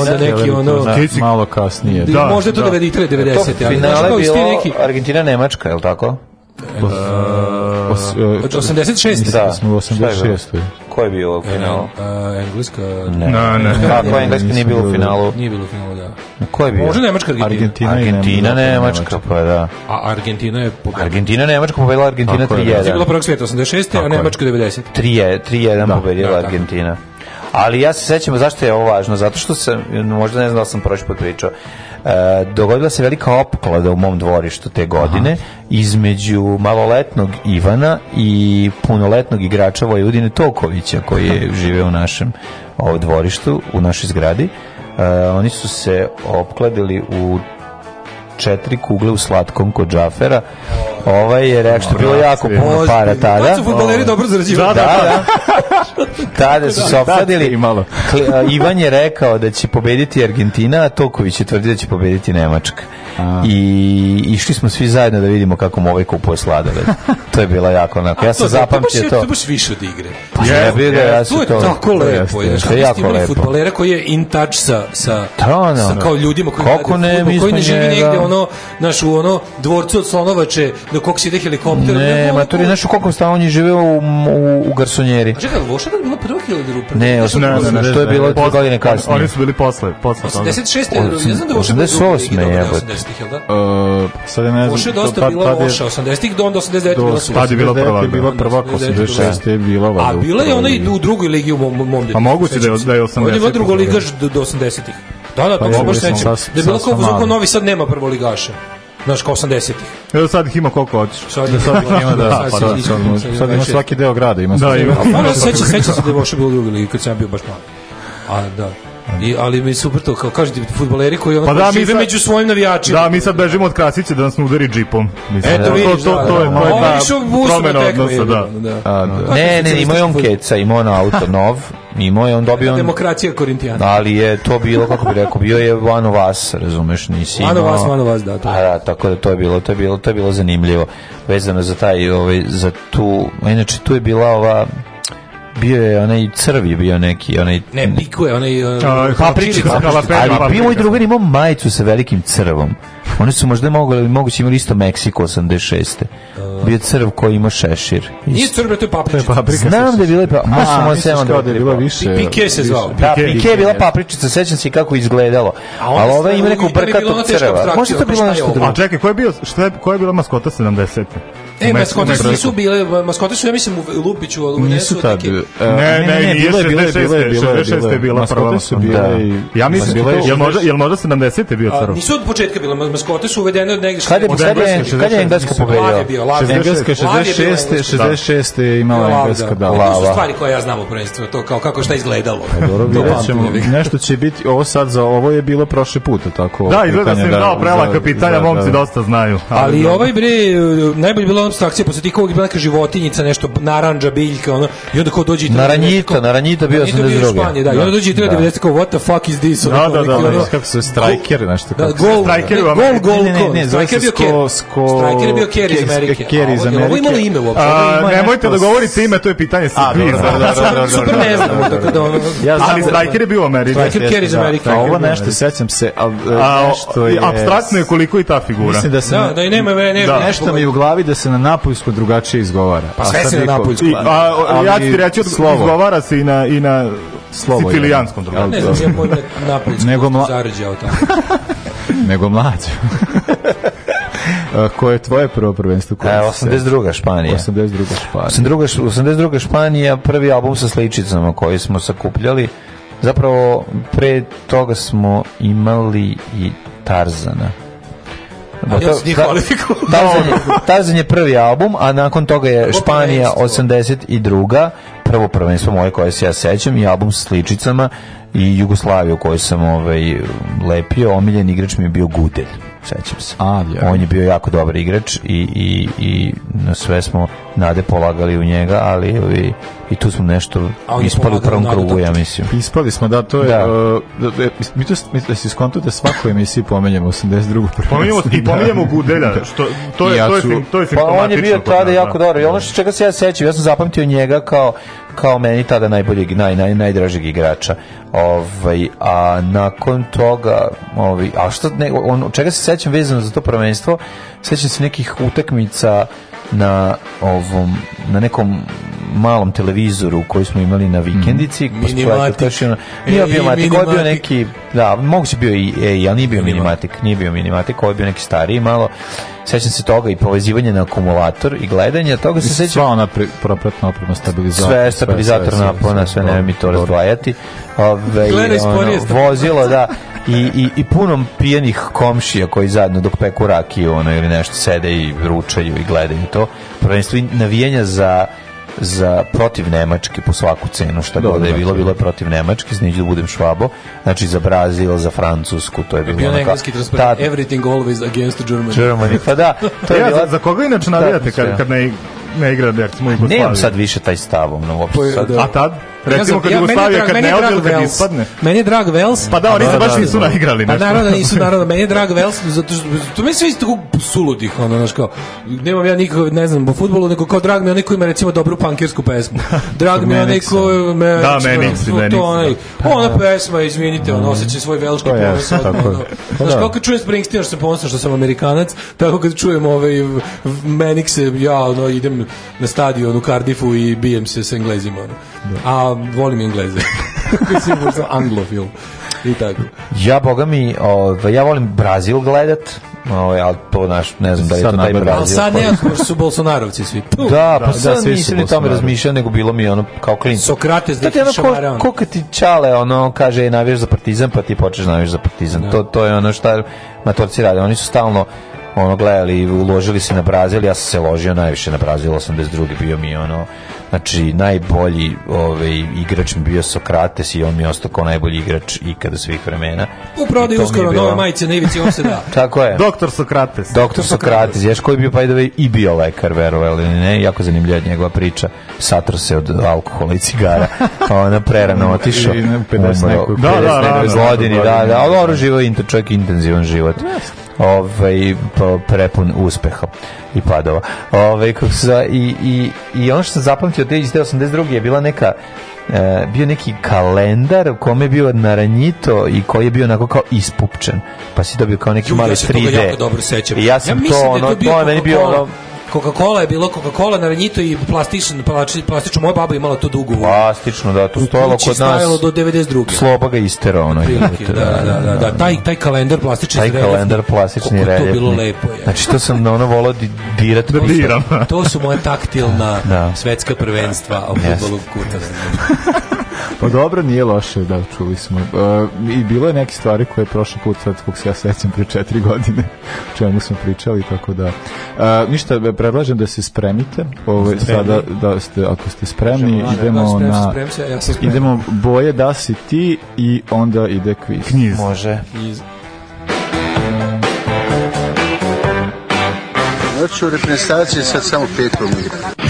Onda neki ono... Da. Casey... Malo kasnije. Da, da možda je to da. 93, 90. To finale je bilo neki... Argentina-Nemačka, je li tako? Uh, os, od 86. Da, smo 86. Ko je bio u finalu? Uh, engleska? Ne. No, ne. Kako engleska nije bilo u finalu? Nije bilo u finalu. Ko je bio? Možda Nemačka, Argentina. Argentina, Argentina Nemačka, Nemačka, pa da. A Argentina je pobedila. Argentina, Nemačka pobedila Argentina 3-1. Da. Znači, je bila prvog svijeta 86. Tako a Nemačka 90. 3-1 da, pobedila da, Argentina. Ali ja se sećam zašto je ovo važno, zato što sam, možda ne znam da sam prošli put pričao, e, dogodila se velika opklada u mom dvorištu te godine Aha. između maloletnog Ivana i punoletnog igrača Vojudine Tokovića koji je živeo u našem ovo dvorištu, u našoj zgradi. Eh, oni su se opkladili u četiri kugle u slatkom kod Džafera. Ovaj je rekao što je bilo jako puno para tada. Tad su fudbaleri ovaj. dobro zarađivali. Da, da. da. da, da. Tada su se opsadili. Ivan je rekao da će pobediti Argentina, a Toković je tvrdi da će pobediti Nemačka. i išli smo svi zajedno da vidimo kako mu ovaj kupuje sladoled. to je bilo jako onako. Ja sam zapamtio to. To baš više od igre. Pa je, je, je, ja to je tako lepo. Je, to je jako lepo. Futbolera koji je in touch sa, sa, sa kao ljudima koji, koji ne živi negde, ono, naš u ono dvorcu od Slonovače do kog se ide helikopterom. Ne, ma to je naš u koliko stanu oni živeo u, u, u garsonjeri. A čekaj, Voša da bilo prvo kilogram upravo? Ne, 80, ne, ne, to je bilo tri godine kasnije. Oni su bili posle, posle toga. 86. ne znam da Voša je 88. jebote. Uh, sad ne znam. Voša je dosta bila Voša, 80-ih do onda 89. bilo Voša. Tad je bila prvak. Da. Je bila 86. je bila A bila je ona i u drugoj ligi u mom, mom A pa moguće da je, da je 80. On je drugo ligaš do 80-ih. Da, da, pa to pa baš sećam. Da je bilo kao Zuko Novi sad nema prvoligaša. Znaš, kao 80-ih. Evo sad ih ima koliko hoćeš. Sad, da, sad ih ima, da, da pa da, sad, ima svaki deo grada. Ima da, ima. Pa, da, sećam se da je baš bilo drugi ligi, kad sam bio baš mali. A, da. I, ali mi super to, kao ti futboleri koji ono pa da, žive sad, među svojim navijačima. Da, mi sad bežimo od Krasića da nas ne udari džipom. Mislim. Eto, vidiš, to, to, da, to, je, da, to je ta promena odnosa, da. da. A, da. Ne, ne, ima je on keca, imao on auto nov, imao je on dobio on... Demokracija korintijana. Ali je to bilo, kako bi rekao, bio je one of us, razumeš, nisi imao... One of us, one of us, da. To. A, pa da, tako da to je bilo, to je bilo, to je bilo zanimljivo. Vezano za taj, ovaj, za tu, inače tu je bila ova bio je onaj crvi, bio neki, onaj... Ne, pikuje onaj... Uh, papričica, Ali bio moj drugar imao majicu sa velikim crvom. Oni su možda mogli, moguće imali isto Meksiko 86. Uh, bio je crv koji ima šešir. Nije crv, to je papričica. paprika. Znam da je bila papričica. Ma, ma, se onda da je pa- više. Pike se zvao. Da, Pike bila papričica, sećam se kako izgledalo. Ali ova ima neku brkatu crva. može to bilo nešto drugo. A čekaj, ko je bio, šta je, koja je bila maskota 70. E, maskote nisu bile, maskote su, ja mislim, u Lupiću, u Lupiću. Nisu tad. Ne, ne, ne, ne, je bila prva. Maskote su bile da. i... Ja mislim, da jel možda, jel možda 70. je bio crv? Nisu od početka bile, maskote su uvedene od negdje... Kad je, kad je, kad je Engleska pobedila? Engleska 66. 66. je imala da, Engleska, da. To su stvari koje ja znam u prvenstvu, to kao kako šta izgledalo. Pa dobro, vidjet ćemo, nešto će biti, ovo sad za ovo je bilo prošli put, tako? Da, izgleda sam im dao prelaka pitanja, momci dosta znaju. Ali ovaj bre, najbolje bilo ono abstrakcija, posle tih kog je bila neka životinjica, nešto naranđa, biljka, ono, i onda ko dođe... Naranjita, neko, naranjita bio sam bez droge. Da, I da, onda dođe i treba da. 90 kao, what the fuck is this? Da, ono, da, da, da, ono, kako se, striker, nešto. kako. Da, gol, striker, gol, gol, ne, ne, striker bio Kerry. Striker bio Kerry iz Amerike. Kerry iz Amerike. Ovo imalo ime uopšte. Nemojte da govorite ime, to je pitanje sa blizu. Super ne znamo, tako da ono... Ali striker je bio u Amerike. Striker Kerry iz Amerike. Ovo nešto, sećam se, al e, nešto je... Apstraktno je koliko i ta figura. Mislim da se... Da, da i nema... Nešto mi u glavi da se na napoljskom drugačije izgovara. Pa sve se na napoljskom. A, ali, ja ti reći, slovo. izgovara se i na, i na slovo, sicilijanskom drugačije. Ja ne znam, ja napoljskom nego mla... zarđao tamo. nego mlađo. Ko je tvoje prvo prvenstvo? Koje e, 82. Španija. 82. Španija. 82. 82. Španija, prvi album sa sličicama koji smo sakupljali. Zapravo, pre toga smo imali i Tarzana. Da, Tarzan, je, Tarzan je prvi album, a nakon toga je Španija 82. Prvo prvenstvo moje koje se ja sećam i album s sličicama i Jugoslaviju koju sam ovaj, lepio. Omiljen igrač mi je bio Gudelj sećam se. A, On je bio jako dobar igrač i, i, i sve smo nade polagali u njega, ali ovi i tu smo nešto ispali u prvom krugu, ja mislim. Ispali smo, da, to je... Da. Uh, da, da mi to mi da se skonto da svakoj emisiji pominjemo 82. Pominjemo i pominjemo da. Gudelja, da. što to je to je sim, to je Pa on je bio tada jako da. dobro. I ono što čega se ja sećam, ja sam zapamtio njega kao kao meni tada najboljeg, naj, naj, najdražeg igrača. Ovaj, a nakon toga, ovaj, a šta, ne, on, čega se sećam vezano za to prvenstvo, sećam se nekih utakmica na ovom na nekom malom televizoru koji smo imali na vikendici mm. Pa minimatik je bio bio neki da moguće bio i ej ali nije bio minimatik. nije bio minimatik koji je bio neki stariji malo sećam se toga i povezivanje na akumulator i gledanje toga se sećam sva ona propratna oprema stabilizator sve stabilizator napona sve, sve, sve, sve ne mi to razdvajati ove, ovaj, ono, vozilo da i, i, i punom pijenih komšija koji zajedno dok peku rakiju ono, ili nešto sede i ručaju i gledaju to. Prvenstvo navijenja za za protiv Nemačke po svaku cenu, šta Dobre, god da je bilo, znači. bilo je protiv Nemačke, znači da budem švabo, znači za Brazil, za Francusku, to je bilo... Bio engleski transparent, everything always against Germany. Germany, pa da. To je ja, bila... za, koga inače navijate da, kad, da. kad ne, ne igra, recimo, Jugoslavije? Nemam sad više taj stav, ono, uopšte pa sad. Da. A tad? Recimo kad Jugoslavija kad ne odjel, kad ispadne. Meni je drag Vels. Pa da, oni pa se da, baš da, nisu da. naigrali. Pa naravno da nisu, naravno. Meni je drag Vels, zato što to mi sve isto suludih, ono, znaš kao, nemam ja nikog, ne znam, po futbolu, nego kao drag mi onaj ko ima recimo dobru pankirsku pesmu. Drag mi onaj ko... Da, meni Menix. Pa ona pesma, izvinite, ono, mm. osjećaj svoj velški pa ponos. Znaš, kao kad čujem Springsteen, što sam ponosan što sam Amerikanac, tako kad čujem ove Menix, ja, ono, idem na stadion u Cardiffu i bijem se s Englezima. A volim Engleze. Mislim, možda anglofil. I tako. Ja, boga mi, ovaj, ja volim Brazil gledat, ovaj, al to naš, ne znam da je sad to taj Brazil. Ali sad ne, koji... su Bolsonarovci svi. Puh, da, pa da, sad da, svi nisam ni tome razmišljao, nego bilo mi ono kao klinic. Sokrates da ti šamara. Ko, ko kad ti čale, ono, kaže, navijaš za partizan, pa ti počneš navijaš za partizan. Da. To, to je ono šta matorci rade. Oni su stalno ono gledali, i uložili se na Brazil, ja sam se ložio najviše na Brazil, 82. bio mi ono Znači, najbolji ovaj, igrač mi bio Sokrates i on mi je ostao kao najbolji igrač ikada svih vremena. U prodaju uskoro bilo... nove majice na ivici on se da. Tako je. Doktor Sokrates. Doktor Sokrates. Ješ koji je bio, pa i bio lekar, verovali ili ne. Jako zanimljiva njegova priča. Satro se od alkohola i cigara. Pa ona prerano otišao. I da, da, da, da, da, da, da, da, da, da, da, da, da, intenzivan život. da, ovaj, pa prepun uspeha i padova. Ovaj, kako se, i, i, I ono što sam zapamtio od 1982. je bila neka e, bio neki kalendar u kome je bio naranjito i koji je bio onako kao ispupčen. Pa si dobio kao neki Ju, mali ja 3D. Ja se toga jako dobro sećam. I ja sam ja to, da ono, to, to meni bio ono, Coca-Cola je bilo Coca-Cola na Renjitu i plastičan, plastično, moja baba imala to dugu. Plastično, da, to stojalo kod nas. Stojalo do 92. Sloba ga istera, ono. Prilike, da, da, da, da, taj, taj kalendar plastični taj reljefni. kalendar plastični reljefni. to bilo lepo. Je. Znači, to sam na ono volao dirati. Da diram. To su moje taktilna svetska prvenstva o futbolu kuta. Pa dobro, nije loše, da, čuli smo. E, I bilo je neke stvari koje je prošli put, sad kog se ja sećam pre četiri godine, čemu smo pričali, tako da. E, ništa, e, predlažem da se spremite. Ovo, ovaj, sada, da ste, ako ste spremni, Želana, idemo da, sprem, na... Sprem se, ja se sprem. Idemo boje da si ti i onda ide kviz. Kniz. Može. Kniz. Noću reprezentacije sad samo pet pomira.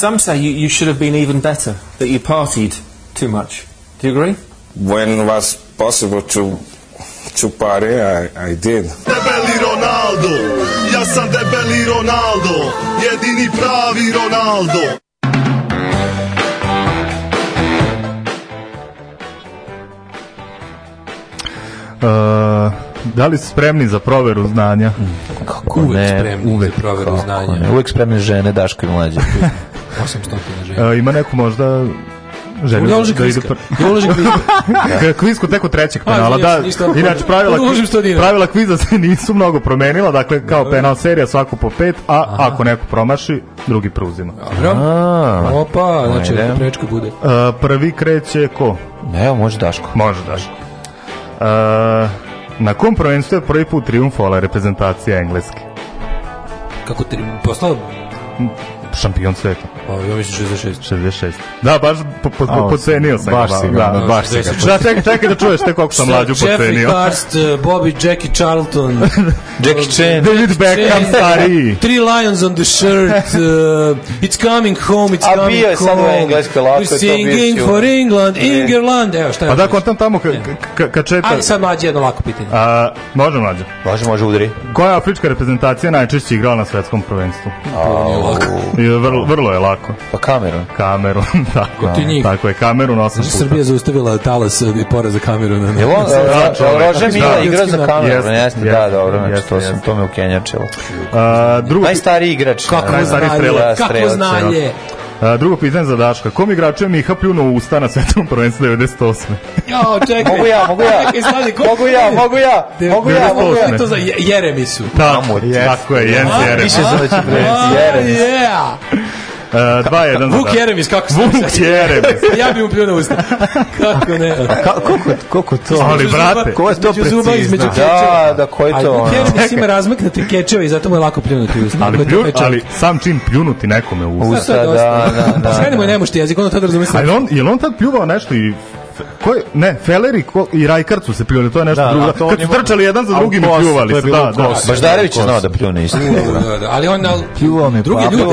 Some say you, you should have been even better, that you partied too much. Do you agree? When was possible to to party, I, I did. Debeli Ronaldo, ja sam debeli Ronaldo, jedini pravi Ronaldo. Uh, Da li ste spremni za proveru znanja? Kako uvek ne, spremni uvek, za proveru znanja. Ne, uvek spremne žene, Daško i mlađe. 800 žena. E, ima neku možda želju da, e, pa, da idu pr... Ja uložim kviz. kviz kod nekog trećeg penala, da. Inače, pravila, pravila kviza se nisu mnogo promenila, dakle, kao penal serija svako po pet, a Aha. ako neko promaši, drugi preuzima. Dobro. Opa, znači, prečko bude. Uh, prvi kreće ko? Ne, može Daško. Može Daško. Uh, na kom prvenstvu je prvi put triumfovala reprezentacija Engleske? Kako ti Poslao? šampion sveta. Pa ja mislim 66. 66. Da, baš po, po, po, pocenio sam baš si ga, da. da, baš si ga. Da, čekaj, čekaj da čuješ te koliko sam mlađu pocenio. Jeffrey Karst, e, Bobby, Jackie Charlton, Jackie Chan, David Beckham, stariji. Three Lions on the shirt, uh, It's coming home, it's coming home. A bio je samo u Engleskoj, lako je to Singing for England, England, evo šta je. Pa da, kontam tamo ka četa... Ajde sad mlađe jedno lako pitanje. A, može mlađe? Može, može, udari. Koja afrička reprezentacija najčešće igrala na svetskom prvenstvu? Au. Vrlo, vrlo je lako. Pa Kamerun. Kamerun, tako, Protiv njih. tako je. Kamerun 8 puta. Srbija zaustavila talas i pora za Kamerun. Je on, Rože Mila da, igra za Kamerun, jeste, da, dobro, znači, to, sam, to me ukenjačilo. Uh, drugi, najstariji igrač. Kako najstariji strelac. Kako znalje. Da. A, drugo pitanje za Daška. Kom igraču je Miha pljunuo u usta na svetom prvenstvu 98. Jo, čekaj. mogu ja, mogu ja. Čekaj, slaži, ko... mogu ja, mogu ja. Mogu ja, mogu ja. To za Jeremisu. Tamo, tako je, Jens Jerem. Više zove Jeremisu. Yeah. E, dva jedan. Vuk Jeremis, kako se Vuk Jeremis. ja bih mu pljunuo usta. Kako ne? kako kako koliko to? Ali, brate, ko je to precizno? Zuba između da, kečeva. Da, ko je to? Vuk Jeremis ima razmaknute kečeve i zato mu je lako pljunuti usta. Ali, da, pljun, ali sam čim pljunuti nekome u usta. Usta, da, da, pa da. Skrenimo je da. nemušti jezik, ono tad razumije. Ali on, je on tad pljuvao nešto i ko ne, Feleri ko, i Rajkard su se pljuvali, to je nešto da, drugo. Kad su trčali jedan za drugim i pljuvali su, da, da. Baždarević je znao da pljune isto. Da, da, ali on na druge pa, ljude.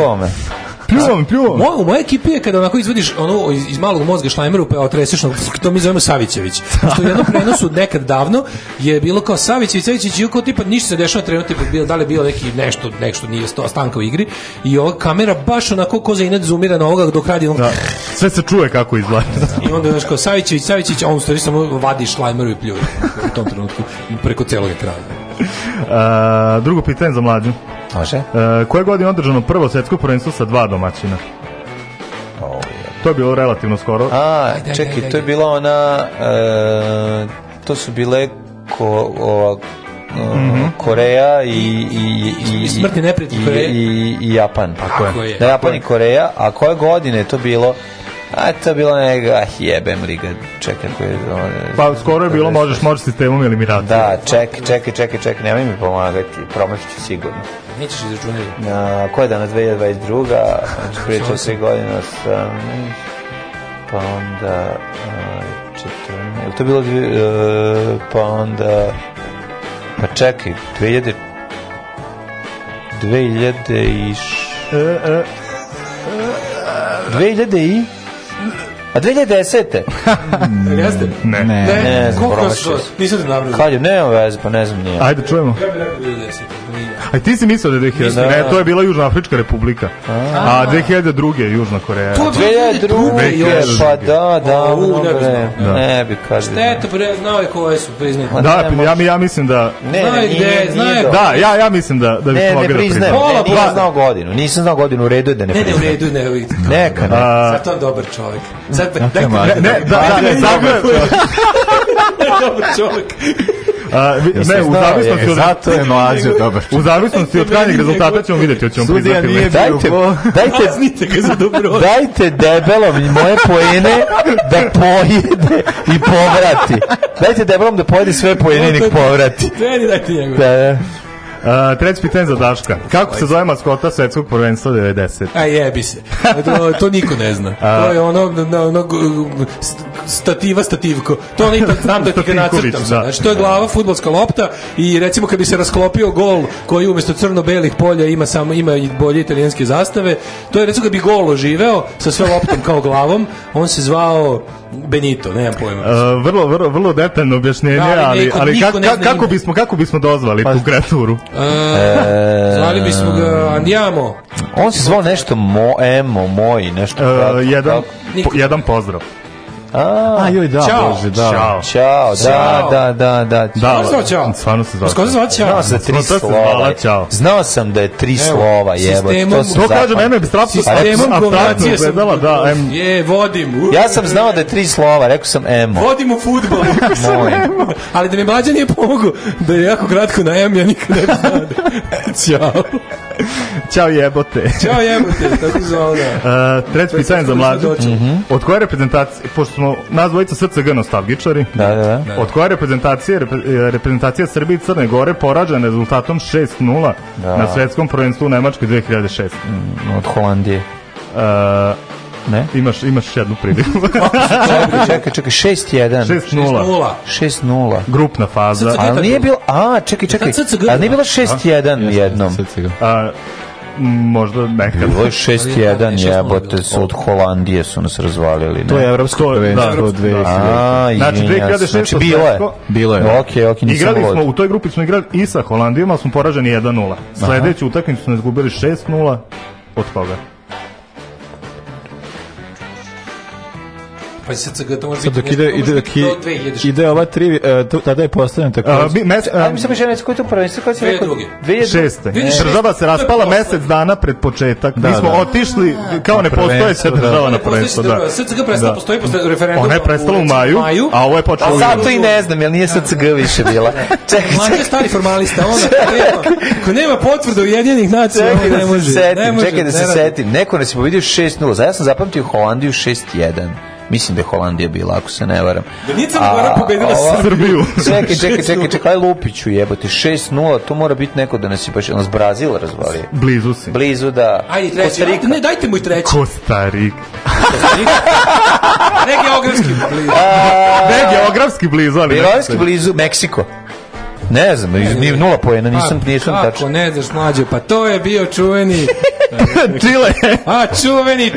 Pljuvam, da. pljuvam. Moj, u mojoj ekipi je kada onako izvodiš ono iz, iz malog mozga šlajmeru pa otresešnog, to mi zovemo Savićević. Što je jedno prenosu nekad davno je bilo kao Savićević, Savićević i kao tipa ništa se dešava trenutno, bilo da li bilo neki nešto, nešto nije sto stanka u igri i ova kamera baš onako ko za inet zoomira na ovoga dok radi on. Da. Sve se čuje kako izgleda. I onda znaš kao Savićević, Savićević, a on stvari samo vadi šlajmeru i pljuje u tom trenutku preko celog ekrana. Uh, drugo pitanje za mlađu. Može. E, koje godine održano prvo svetsko prvenstvo sa dva domaćina? Oh, to je bilo relativno skoro. A, ajde, čekaj, to je bila ona... E, to su bile ko, ova, Mm -hmm. Koreja i i i i smrtni neprijatelj i, i, i Japan. Tako, je. Da Japan i Koreja, a koje godine je to bilo? A to je bilo neka, ah, jebem li ga, čekaj koji je... On, pa skoro je bilo, možeš, možeš sistemom eliminacije. Da, čekaj, čekaj, čekaj, čekaj, nemoj mi pomagati, promašit sigurno. Nećeš izračunati. Na, ko je danas 2022. Znači, prije 4 godina sam... Pa onda... Uh, 14... to bilo... Uh, pa onda... Pa čekaj, 2000... 2000 i... E, 2000 e, e, i... A 2010. Jeste? Ne. Ne, ne, ne znam, promašio. Nisam te nabrali. Kad je, nema veze, pa ne znam nije. Ajde, čujemo. Ja bih 2010. A ti si mislio da je 2000, ne, to je bila Južna Afrička republika. A 2002. Južna Koreja. To 2002. Pa još, pa da, da, u, da, ne, bi da. ne bi je to, pre, znao je koje su priznali. Da, ja, ja mislim da... Ne, ne, nije, nije, Da, ja, ja mislim da, da bi ne, mogli da priznajem. Ne, nisam znao godinu, nisam znao godinu, u redu je da ne priznajem. Ne, ne, u redu ne, vidite. Neka, ne. Zato je dobar čovjek. Sad, ne, ne, da, da, ne, da, da, da, da, da, da, A, vi, ne, u zavisnosti od... Zato je mlađo dobar. U zavisnosti od krajnjeg rezultata ćemo vidjeti, hoćemo priznati. Nije dajte, dajte, Kaznite ga za dobro. Dajte debelom i moje poene da pojede i povrati. Dajte debelom da pojede sve poene i nek povrati. Ne, dajte njegove. Da, da. Uh, treći pitanje za Daška. Kako se zove maskota svetskog prvenstva 90? A jebi se. To, to niko ne zna. To je ono, ono, ono stativa stativko. To oni ipak znam da ti ga nacrtam. Da. Znači, to je glava, futbolska lopta i recimo kad bi se rasklopio gol koji umjesto crno-belih polja ima samo ima i bolje italijanske zastave, to je recimo kad bi gol oživeo sa sve loptom kao glavom, on se zvao Benito, nemam pojma. Uh, vrlo, vrlo, vrlo detaljno objašnjenje, da, ali, ali, kako, ne kako, bismo, kako bismo dozvali pa, tu kreaturu? Uh, Zvali bismo ga Andiamo. On se zvao nešto mo, Emo, Moji, nešto. Uh, jedan, po, jedan pozdrav. A, a joj, da, čao, bože, da. Ćao. Ćao, da, da, da, da. Da, znao ćao. Stvarno se zvao. Skoro zvao ćao. Znao sam tri slova. Ćao. Znao sam da je tri slova, jebo. To, su to kaže, mene je strapno. Sistemom kombinacije sam. Da, em. Je, vodim. Ja sam znao da je tri slova, rekao sam emo. Vodim u futbol. Moj. Ali da mi mlađa nije pomogao da je jako kratko na em, ja nikada ne bi znao. Ćao. Ćao jebote. Ćao jebote, tako zvao da. Uh, treći pitanje za mlađe. Mm -hmm. Od koje reprezentacije, pošto smo nas dvojica SCG nostalgičari, da, da, da, da. od koje reprezentacije, repre, e, reprezentacija Srbije i Crne Gore porađena rezultatom 6-0 da. na svetskom prvenstvu u Nemačkoj 2006. Mm, od Holandije. Uh, Ne? Imaš, imaš jednu priliku. čekaj, čekaj, čekaj, 6-1. 6-0. 6-0. Grupna faza. Ali nije bilo, a, čekaj, čekaj, ali nije bilo 6-1 jednom. A, možda nekad. Ovo je 6-1 jebote, su od Holandije su nas razvalili. Ne? To je da. evropsko prvenstvo da, da. A, znači, 2006. Znači, bilo je. Bilo je. Da. Ok, ok, nisam Igrali smo, u toj grupi smo igrali i sa Holandijom, ali smo poraženi 1-0. Sledeću utakmicu smo izgubili 6-0 od toga. Pa se CG to može biti ide, ide, ki, Ide ova tri, uh, tada je postavljena tako. Uh, mi, mes, uh, a mi samo žena koji to prvenstvo koji se rekao 2006. Država se raspala mesec dana pred početak. Da, mi smo da. otišli kao ne postojeća da. država na prvenstvo. Da. SCG prestao da. postoji posle referenduma. Ona je prestala u maju, a ovo je počelo. A zato i ne znam, jel nije SCG više bila. Čekaj, čekaj. stari formalista, ona ko nema potvrdu Ujedinjenih nacija, ne može. Čekaj da se setim, neko nas je pobedio 6:0. Ja sam zapamtio Holandiju 6:1. Mislim da je Holandija bila, ako se ne varam. Da nije Crna Gora pobedila ova, Srbiju. čekaj, čekaj, čekaj, čekaj, Lupiću jebote, 6-0, to mora biti neko da nas je baš, nas Brazil razvalio. Blizu si. Blizu da. Ajde, treći. Kostarika. Ne, dajte mu treći. Kostarik. Kostarik. ne geografski blizu. A, ne geografski blizu, ali... Geografski blizu, Meksiko. Ne znam, ne, nula poena, nisam a, pa, nisam tačno. Kako ne znaš mlađe, pa to je bio čuveni Čile. a pa, čuveni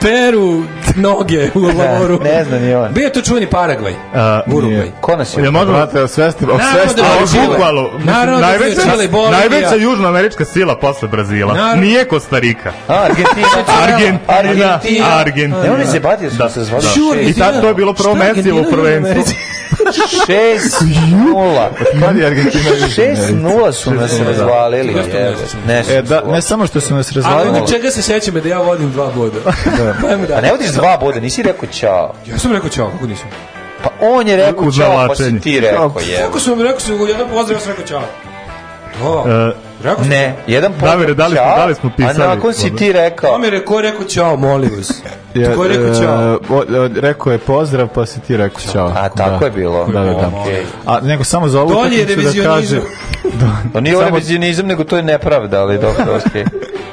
Peru noge u da, lavoru. ne znam je on. Bio je to čuveni Paragvaj, uh, Urugvaj. Ko nas je? Jel mogu da te osvesti? Osvesti, ali bukvalo. Najveća, najveća južnoamerička sila posle Brazila. Naravno. Nije Kostarika. Argentina. Argentina. Argentina. Argentina. Ne, on je se batio da, se zvao. Da. I tad da. to je bilo prvo Messi u prvenstvu. 6-0. Kad je Argentina? su nas da. razvalili. E, da, ne samo što su nas razvalili. Ali čega se sećam da ja vodim dva boda. da. A pa ne vodiš dva boda, nisi rekao čao. Ja sam rekao čao, kako nisam? Pa on je rekao čao, pa si ti rekao. Kako sam rekao, jedan pozdrav, ja sam rekao čao. To. E, Rekao ne, jedan put. Davire, da li smo, da li smo pisali? A nakon si ti rekao. Damire, ko je rekao čao, molim vas? ja, ko je rekao čao? E, rekao je pozdrav, pa si ti rekao čao. A tako da. je bilo. Da, da, da. Okay. A nego samo za ovu utakmicu da kaže To da. pa oni Samo... revizionizam, nego to je nepravda, ali dobro, okej.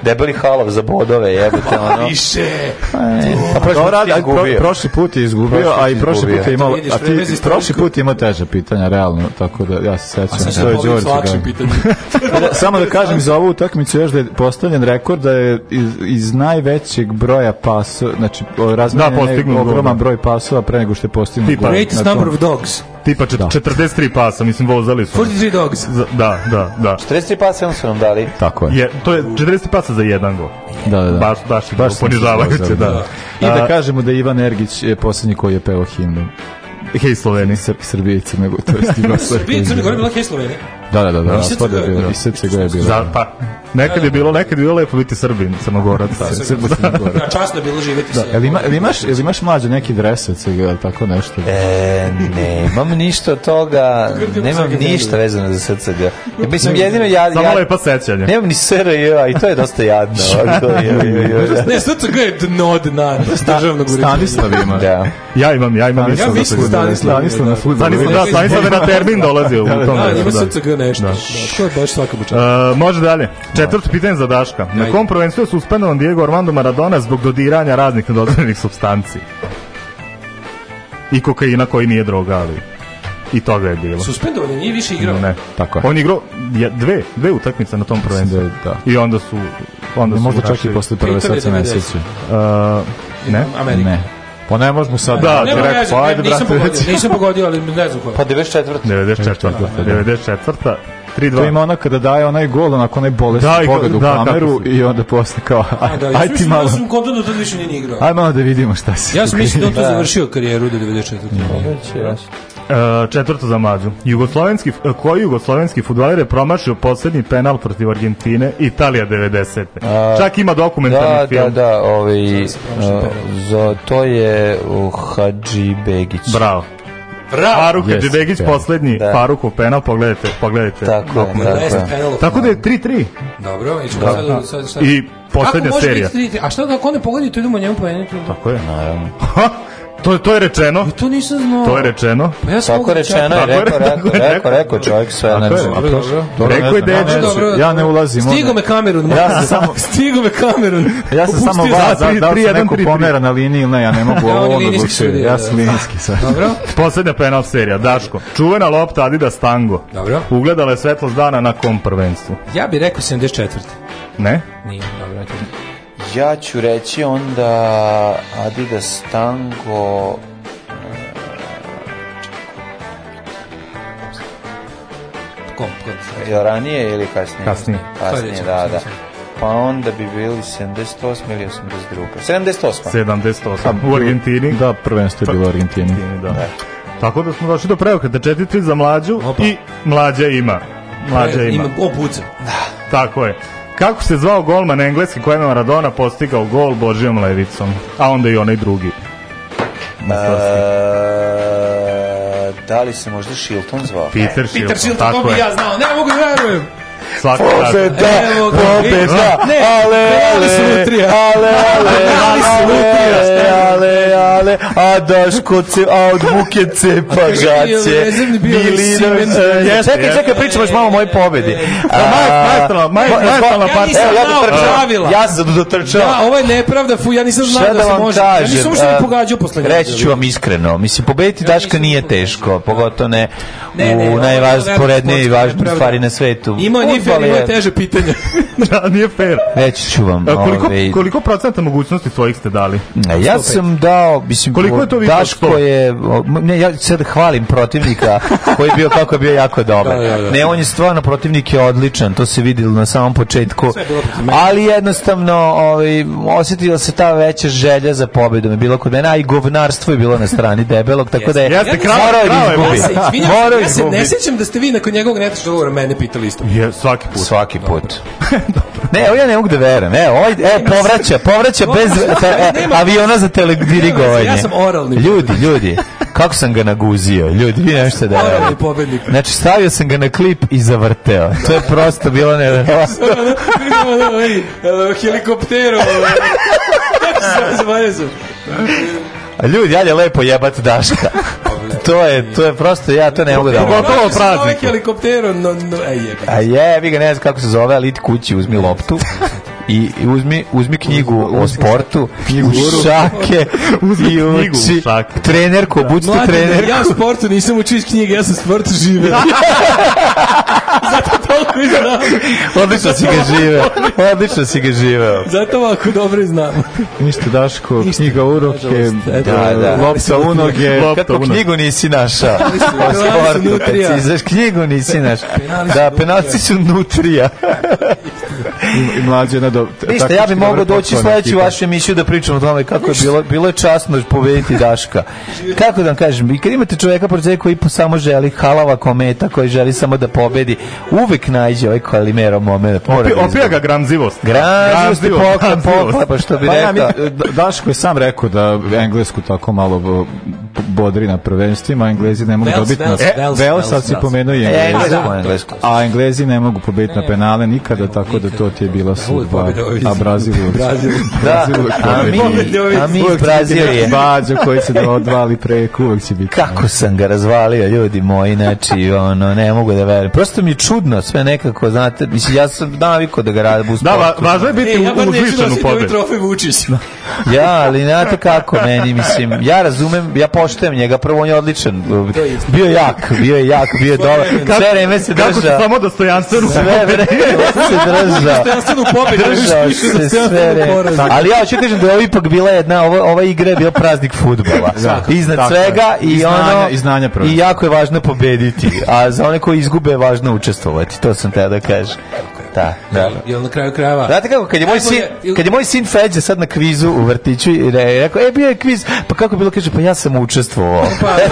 Debeli halov za bodove, jebote, pa ono. Više! Pa, e, a, prošli, Dora, a pro, prošli put je izgubio, a i prošli put je imao... Da a ti prošli put ima teža pitanja, realno, tako da ja se sećam. A sad da je Đorđe pitanje. Samo da kažem za ovu utakmicu još da je postavljen rekord da je iz, iz najvećeg broja pasova, znači razmenjen da, ogroman broj pasova pre nego što je postignuo. Tipa, greatest number of dogs tipa čet, da. 43 pasa, mislim, vozali su. 43 dogs. Da, da, da. 43 pasa su nam dali. Tako je. je to je 43 pasa za jedan gol. Da, da, da. Baš, baš, baš ponižavajuće, da. da. I da kažemo da Ivan Ergić je poslednji koji je peo himnu. Hej Sloveni. Srbije i Crne Gore, to je Stima Srbije i Crne Gore bila Hej Sloveni. Da, da, da, da. Spada je bilo. Srpsega je bilo. Da, pa, nekad je bilo, nekad je bilo lepo biti Srbin, Crnogorac. Da, Srbin, Crnogorac. Da, da časno da je bilo živjeti da. Jel, ima, jel imaš, jel imaš mlađe neki dres od ili tako nešto? E, ne, imam ništa od toga, nemam ništa vezano za SCG. Ja, mislim, jedino ja... Samo lepo sećanje. Nemam ni a i to je dosta jadno. Ne, SCG je dno dna državnog uređenja. Stanislav ima. Da. Ja imam, ja imam. Ja mislim Stanislav. Stanislav, da, da, Stanislav je na termin dolazio u tom. Da, ima SCG tako nešto. Da. Da, to je baš svakom učinu. E, uh, može dalje. Četvrto da. pitanje za Daška. Na kom prvenstvu je suspendovan Diego Armando Maradona zbog dodiranja raznih nedozvoljenih substanci? I kokaina koji nije droga, ali i toga je bilo. Suspendovan je, nije više igrao. Ne, tako je. On je igrao dve, dve utakmice na tom da prvenstvu. Da, da. I onda su onda ne, su možda čak i posle prve sad se ne Uh, ne? Amerika. Ne. Pa ne možemo sad da, da ti pa ajde, brate, reci. Nisam pogodio, ali ne znam koja. Pa 94. 94. 94. 3-2. To ima ona kada daje onaj gol, onako onaj bolesni pogled da, u da, kameru i onda posle kao, da, aj, da, aj ti malo. Ja sam kontakt da više nije ni igrao. Aj malo da vidimo šta se. Ja sam mislio da on to da. završio karijeru do 94. Ja, ja. E, četvrto za mlađu. Jugoslovenski, e, koji jugoslovenski futbaler je promašio poslednji penal protiv Argentine, Italija 90. A, Čak ima dokumentarni da, film. Da, da, ovaj, a, e, to je uh, Hadži Begić. Bravo. Bravo. Faruk yes, Hadžibegić poslednji da. Farukov penal, pogledajte, pogledajte. Tako, da, tako, je. tako da je 3-3. Dobro, i da. sad, sad, sad. I poslednja serija. Biti 3 -3? A šta kako ne pogledi, to idemo njemu po jednu. Tako je, naravno. To, je to je rečeno. E, to nisam znao. To je rečeno. Pa ja sam Tako da rečeno je, rekao, rekao, rekao, rekao, čovjek sve ne zna. Rekao je Dejan, ja ne ulazim. Stigo me Kamerun. Ja sam samo stigo me Kamerun. Ja sam samo vas da da se neko pomera na liniji ili ne, ja ne mogu ovo da buši. Ja sam linijski sad. Dobro. Poslednja penal serija, Daško. Čuvena lopta Adidas Tango. Dobro. Ugledala je svetlost dana na kom prvenstvu. Ja bih rekao 74. Ne? Nije, dobro. Ja ću reći onda Adidas Tango e, kom, kom ranije ili kasnije? Kasnije. Kasnije, da, da. Pa onda bi bili 78 ili 82. 78. 78. u Argentini. Da, prvenstvo je bilo u Argentini. Da. da. Tako da smo došli do preokata. Četitri za mlađu Opa. i mlađa ima. Mlađa ima. Ima opuca. Da. Tako je. Kako se zvao golman engleski kojem je Maradona postigao gol Božijom levicom? A onda i onaj drugi. E, da li se možda Shilton zvao? Peter Shilton, Peter Shilton, to bi ja znao. Ne mogu da verujem. Svaka pobeda, pobeda, ale, ale, ale, ale, ale, ale, a Daško ce, a od buke cepa gaće. Bili, e, čekaj, čekaj, pričamo još malo o mojoj pobedi. Majstalna, majstalna partija. Ja nisam dotrčao. Ja sam dotrčao. Da, ovo je nepravda, fu, ja nisam znao da, da se može. Ja nisam ušte ni pogađao posle Reći ću vam iskreno, mislim, pobediti Daška nije teško, pogotovo ne u najvažnijoj, porednije i važnoj stvari na svetu. Imao je nije fair, je... teže pitanje. da, nije fair. Reći ću vam. A, koliko, ove... Ovaj, koliko procenta mogućnosti svojih ste dali? Ne, ja 105. sam dao, mislim, koliko je to Daško je, ne, ja sad hvalim protivnika koji je bio kako je bio jako dobar. Da, da, da. Ne, on je stvarno, protivnik je odličan, to se vidjelo na samom početku. Ali jednostavno, ovaj, osjetila se ta veća želja za pobedom je bilo kod mene, a i govnarstvo je bilo na strani debelog, tako da je ja, morao je izgubiti. Ja se ne sjećam da ste vi nakon njegovog netačnog govora mene pitali isto. Yes, Svaki put. Svaki put. ne, evo ja ne mogu da verujem. Evo, ovaj, e, povraća, povraća bez te, e, aviona za teledirigovanje. Ja sam oralni. Ljudi, ljudi, kako sam ga naguzio. Ljudi, vi nešto da Oralni pobednik. Znači, stavio sam ga na klip i zavrteo. To je prosto bilo ne nevjerojatno. Helikoptero. Sa zvezom. Ljudi, ali je lepo jebat Daška. to je, to je prosto, ja to ne mogu da mogu. Gotovo praznik. helikoptero, no, no, ej, jebi. A jebi ga, ne znam kako se zove, ali idi kući, uzmi loptu. I uzmi, uzmi knjigu o sportu, knjigu šake, uzmi i uči. Šake. Trenerko, da. budite trenerko. Ja sportu nisam učio iz knjige, ja sam sportu živio. Zato toliko znam. Odlično si ga živeo. Odlično si ga živeo. Zato ovako dobro i znam. Ništa Daško, knjiga u ruke, da da, da, da. lopta u noge. Kako knjigu nisi naša? O sportu, kad knjigu nisi naša. Da, penalci su nutrija. I, i na do... Ništa, ja bi mogao doći sledeći u vašu emisiju da pričam o tome kako je bilo, bilo je časno pobediti Daška. Kako da vam kažem, i kad imate čoveka protiv koji samo želi halava kometa, koji želi samo da pobedi, uvek nađe ovaj Kalimero moment. Opi, opija da ga gramzivost. Gramzivost i poklap, poklapa, što bi rekao. Da, Daško je sam rekao da Englesku tako malo bodri na prvenstvima, Englesi ne mogu dobiti na... Vels, e, sad si pomenuo i e, Englesku. Da, a Englesi ne mogu pobediti na penale nikada, tako da pobjeda, to ti je bila sudba. A Brazil Brazil. da, a mi, a mi iz Brazilije. Bađo koji se da odvali pre, uvek će biti. Kako sam ga razvalio, ljudi moji, znači, ono, ne mogu da verujem. Prosto mi je čudno sve nekako, znate, mislim, ja sam navikao da ga radim u da, sportu. Da, važno je biti e, uzvišen u da pobedu. ja, ali znate kako, meni, mislim, ja razumem, ja poštujem njega, prvo on je odličan. Bio jak, bio je jak, bio je dobar. Sve vreme se drža. Kako se samo dostojanstveno sve vreme se drži držao. Dostojanstvenu da pobedu. Držao da se sve. Re. Ali ja hoću kažem da je ovo ipak bila jedna, ova, ova igra je bio praznik futbola. Da, Iznad svega je. i, I znanja, ono... I znanja prvo. I jako je važno pobediti. A za one koji izgube je važno učestvovati. To sam te da kažem. Da, da. na kraju krajeva. Znate kako kad je moj sin kad je moj sin Feđa sad na kvizu u vrtiću i rekao e bio je kviz, pa kako je bilo kaže pa ja sam učestvovao. to je,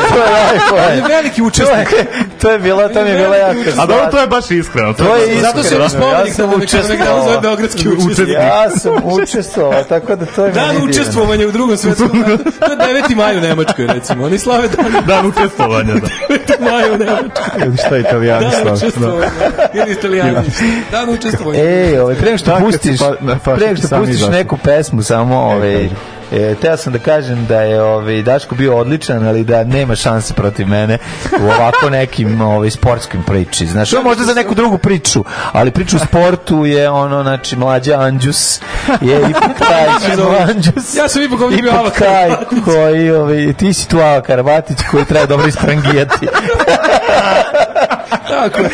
to je. veliki učesnik. To je, bilo, to mi je bilo jako. A dobro to je baš iskreno. To, to je iskreno. Zato se spomenik ja sam učestvovao. Beogradski učesnik. Ja sam učestvovao, tako da to je Dan učestvovanja u drugom svetskom ratu. To je 9. maj u Nemačkoj recimo. Oni slave dan dan učestvovanja. Da. 9. maj u Nemačkoj. Šta italijani slave? Dan učestvovanja. Ili italijani. Dan učestvovati. Ej, ovaj, pre nego što pustiš, pa, pre nego što pustiš neku pesmu samo, e, ovaj, E, teo sam da kažem da je ovaj Daško bio odličan, ali da nema šanse protiv mene u ovako nekim ovaj sportskim priči. Znaš, ovo možda za neku drugu priču, ali priču sportu je ono, znači, mlađa Anđus je ipak taj Anđus. Ja sam ipak ovdje bio Alakar. koji, ovaj, ti si tu Alakar Vatić koji treba dobro isprangijati. Tako je.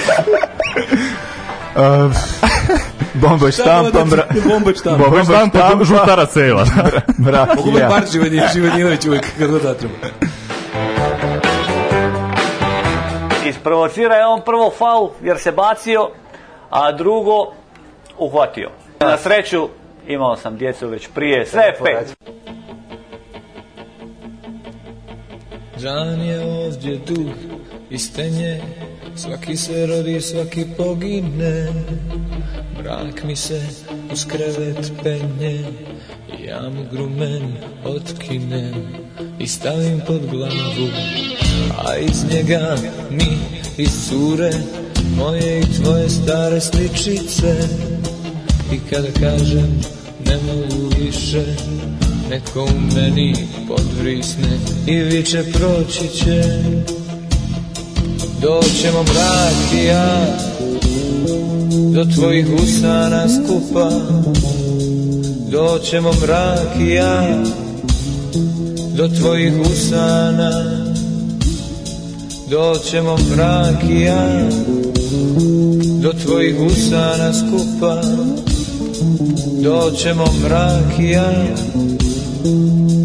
Uh, bomba štampa, da mra... bomba štampa, bomba štampa, žutara cela. Mrakija. Bar Živanjinović uvijek kad god zatreba. Da Isprovocira je on prvo faul jer se bacio, a drugo uhvatio. Na sreću imao sam djecu već prije, sve pet. Džan je ovdje dug i stenje Svaki se rodi, svaki pogine Mrak mi se uz krevet penje Ja mu grumen otkinem I stavim pod glavu A iz njega mi iscure Moje i tvoje stare sličice I kada kažem ne mogu više Neko u meni podvrisne I viče proći će Doćemo mrak i ja Do tvojih usana skupa Doćemo mrak i ja Do tvojih usana Doćemo mrak i ja Do tvojih usana skupa Doćemo mrak i ja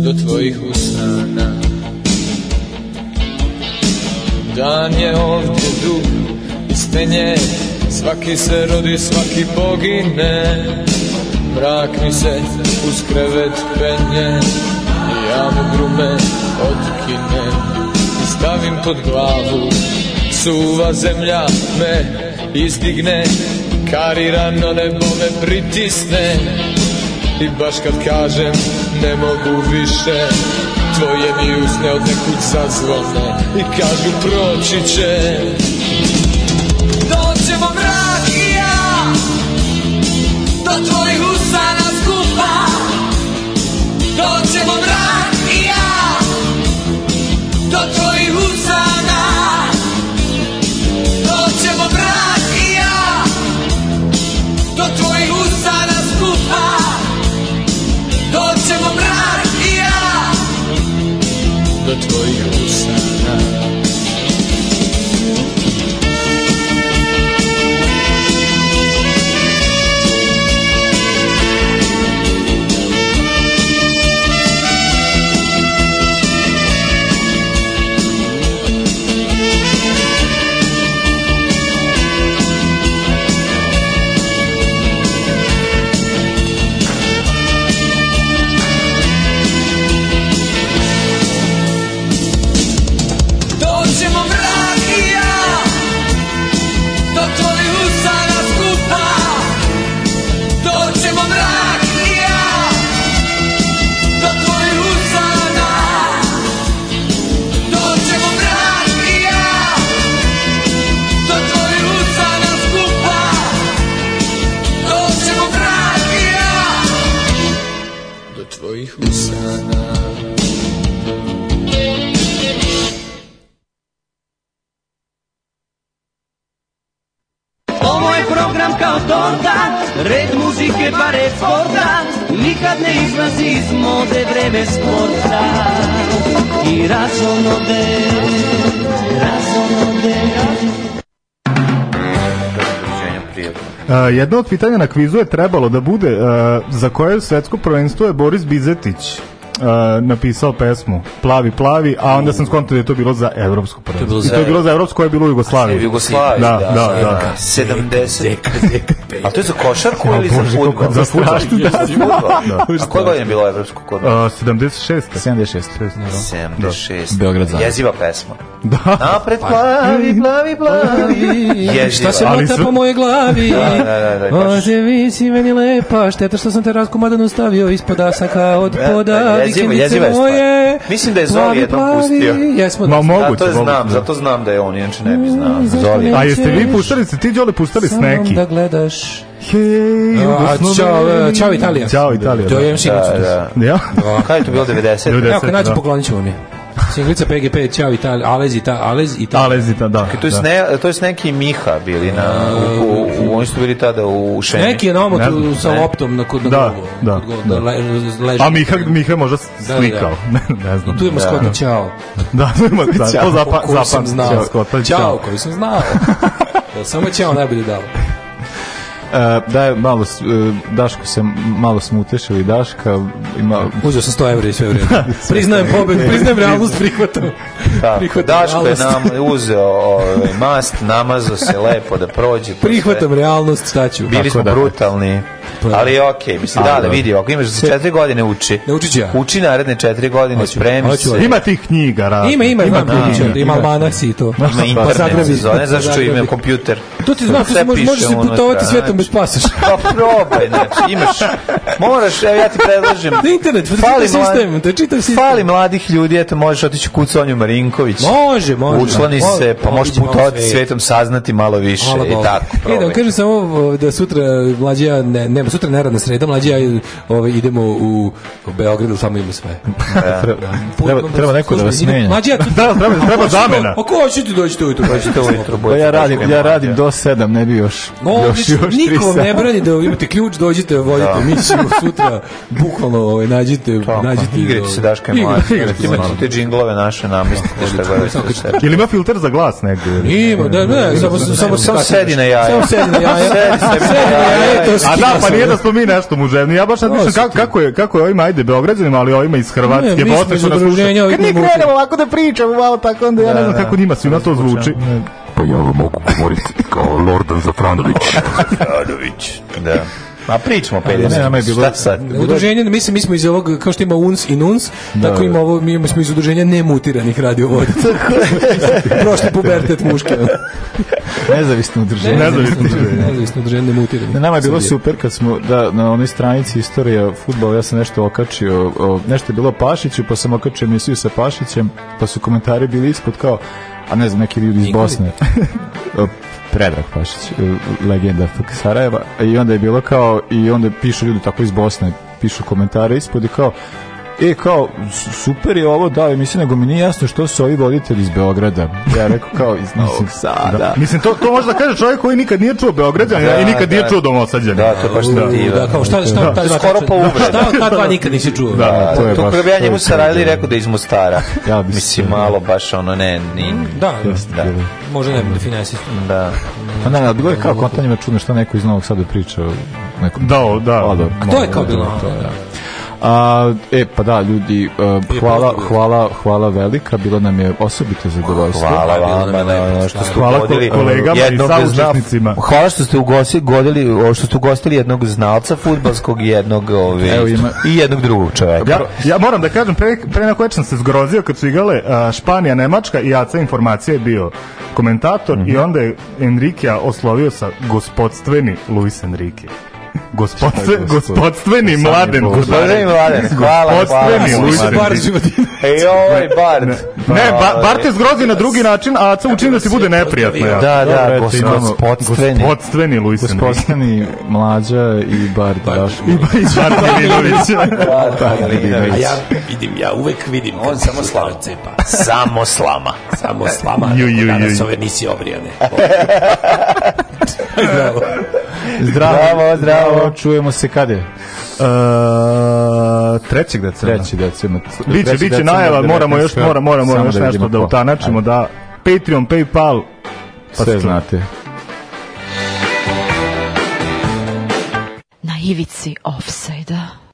Do tvojih usana Dan je ovdje dug iste Svaki se rodi, svaki pogine Mrak mi se uz krevet penje I ja mu grume otkinem I stavim pod glavu Suva zemlja me izdigne Karirano nebo me pritisne I baš kad kažem ne mogu više Tvoje mi usne od nekud zazvone I kažu proći će Doćemo mrak i ja Do tvojih jedno od pitanja na kvizu je trebalo da bude e, za koje svetsko prvenstvo je Boris Bizetić napisao pesmu Plavi, plavi, a onda sam skontao da je to bilo za evropsko prvenstvo. I to je bilo za evropsko koje je bilo u Jugoslaviji. Jugoslaviji, da, da, da. 70. Da. A to je za košarku ili za fudbal? Za strašno, da. A koje godine je bilo evropsko kod nas? 76. 76. 76. Beograd Zagreb. Jeziva pesma. Da. Napred pa, plavi, pa, plavi, pa, plavi. Jeziva. Šta se mota po moje glavi? Da, da, da. Bože, da, da, vi si meni lepa, šteta što sam te razkomadan ustavio ispod asaka od poda jeziva, jeziva je stvar. Mislim da je Zoli jednom pustio. Jesmo da. Ma, moguće, zato, je znam, da. zato znam da je on, inače ne bi znao. Zoli. A jeste vi pustali, ste ti Đole pustali s neki? da gledaš Hej, Jugoslavija. Ćao e, Italija. Ćao Italija. To je da. MC Da, da. Ja? Kada je to bilo 90? 90, da. Evo, kad nađu poklonit ćemo mi. Singlica PGP, Ćao Italija, Alez Italija, Alez Italija. Alez Italija, da. Čekaj, to, je da. Ne, to je s neki Miha bili na, u, u, uh, u, oni su bili tada u Šenju. Neki je nomot ne znam, sa loptom na da, da, kod da, da, da, da, le, leži. A Miha, Miha je možda slikao, da, da. da. ne, ne znam. I tu ima da. Skota Ćao. Da, tu ima Skota Ćao, koji sam znao. Ćao, koji sam znao. Samo Ćao najbolje dao. Uh, e, da je malo uh, Daško se malo smutešili Daška ima uzeo sam 100 € i sve vrijeme. priznajem pobedu, priznajem realnost, prihvatam. Da. Daško realnost. je nam uzeo ovaj mast, namazao se lepo da prođe. Prihvatam sve. realnost, šta ću. Bili Tako smo da, brutalni. Pa, ali okej, okay, mislim da, da vidi, ako imaš za četiri godine uči. Ne uči ja. Uči naredne četiri godine, hoću, spremi hoću, se. Ima tih knjiga, rad. Ima, ima, ima, knjiga, ima almanak i to. Ima pa internet, ne znaš što ima kompjuter. To ti znaš, se možeš, možeš se putovati znači. svetom bez pasoša. Pa probaj, znači, imaš, moraš, evo ja ti predlažem. Na internet, pa fali sistem, to da čitam sistem. Fali mladih ljudi, eto, možeš otići kod Sonju Marinković. Može, može. Učlani se, pa možeš putovati svetom, saznati malo više i e, tako. Ej, da kažem samo da sutra mlađa ne nema sutra neradna sreda, mlađi ja ovaj idemo u, u Beogradu, tamo ima sve. Da. treba, treba da neko da vas smeni. Mlađi ja da, treba treba zamena. Pa ko hoće ti doći tu ujutro, hoćete ujutro. Pa ja radim, ja radim do 7, ne bi još. još, još niko ne brani da imate ključ, dođite, vodite mi ćemo sutra bukvalno ovaj nađite, nađite igrice se daške mlađi. Imate džinglove naše namistite šta god. Ili ima filter za glas negde. Ima, da, ne, samo samo samo sedi na jaja. Samo sedi na jaja. Sedi na jaja. A da, pa pa nije da smo mi nešto mu Ja baš sad mislim kako, kako, je, kako je ovima, ajde, Beograđanima, ali ovima iz Hrvatske, ne, Bosne su nas slušali. Kad mi krenemo ovako da pričamo, malo tako, onda ja ne da, znam da, kako da. njima svima to zvuči pa ja mogu govoriti kao Lordan Zafranović. Zafranović, da. Pa pričamo 50. Ne, ne, bilo, šta sad? Udruženje, mislim, mi smo iz ovog, kao što ima UNS i NUNS, no, da, tako da. ima ovo, mi smo iz udruženja nemutiranih radiovodaca. Prošli pubertet muške. Nezavisno udruženje. Nezavisno udruženje. Nezavisno udruženje nemutiranih. nama je bilo super kad smo, da, na onoj stranici istorija futbola, ja sam nešto okačio, o, nešto je bilo Pašiću, pa sam okačio emisiju sa Pašićem, pa su komentari bili ispod kao, a ne znam, neki ljudi iz Bosne. Predrag Pašić, e, legenda Sarajeva i onda je bilo kao i onda pišu ljudi tako iz Bosne pišu komentare ispod i kao e kao super je ovo dao mislim nego mi nije jasno što su ovi voditelji iz Beograda ja rekao kao iz Novog Sada da. mislim to to može da kaže čovjek koji nikad nije čuo Beograđana da, i nikad da, nije čuo Novosađana da to baš da, da kao šta šta da, skoro pa uvreda šta ta dva da, da. nikad nisi čuo da, da, to je to baš ja njemu Sarajli rekao da iz Mostara ja mislim malo baš ono ne ni mm, da da može ne da finansijski da pa ne bilo je kao kontanje čudno šta neko iz Novog Sada priča nekom da da to je kao bilo to da A, e, pa da, ljudi, uh, hvala, hvala, hvala velika, bilo nam je osobito zadovoljstvo. Hvala vama na, što ste hvala ugodili kolegama jednog i saučesnicima. Hvala što ste ugosti, godili, što ste ugostili jednog znalca futbalskog i jednog, ovaj, Evo ima. i jednog drugog čoveka. Ja, ja moram da kažem, pre, pre na koje sam se zgrozio kad su igale uh, Španija, Nemačka i Jaca Informacija je bio komentator mm -hmm. i mhm. onda je Enrikea oslovio sa gospodstveni Luis Enrique. Gospodstve, gospodstveni mladen. Gospodstveni mladen, hvala, hvala. gospodstveni hvala. Gospodstveni Ej, ovaj Bard. Ne, ba, Bard te zgrozi na drugi način, a Aca učini da ti bude neprijatno. Da, da, gospodstveni. Gospodstveni Luisin. Gospodstveni mlađa i Bard. I, i Bard Milinović. Bard Milinović. Ja vidim, ja uvek vidim. On samo slama cepa. Samo slama. Samo slama. Ju, ju, ju. Danas ove nisi obrijane. Bravo. Zdravo, zdravo, zdravo. Čujemo se kade. je? Uh, trećeg decembra. Trećeg decembra. Biće, biće najava, moramo još, moramo, moramo još da nešto da utanačimo, da Patreon, Paypal, pa sve znate. Na ivici offside-a.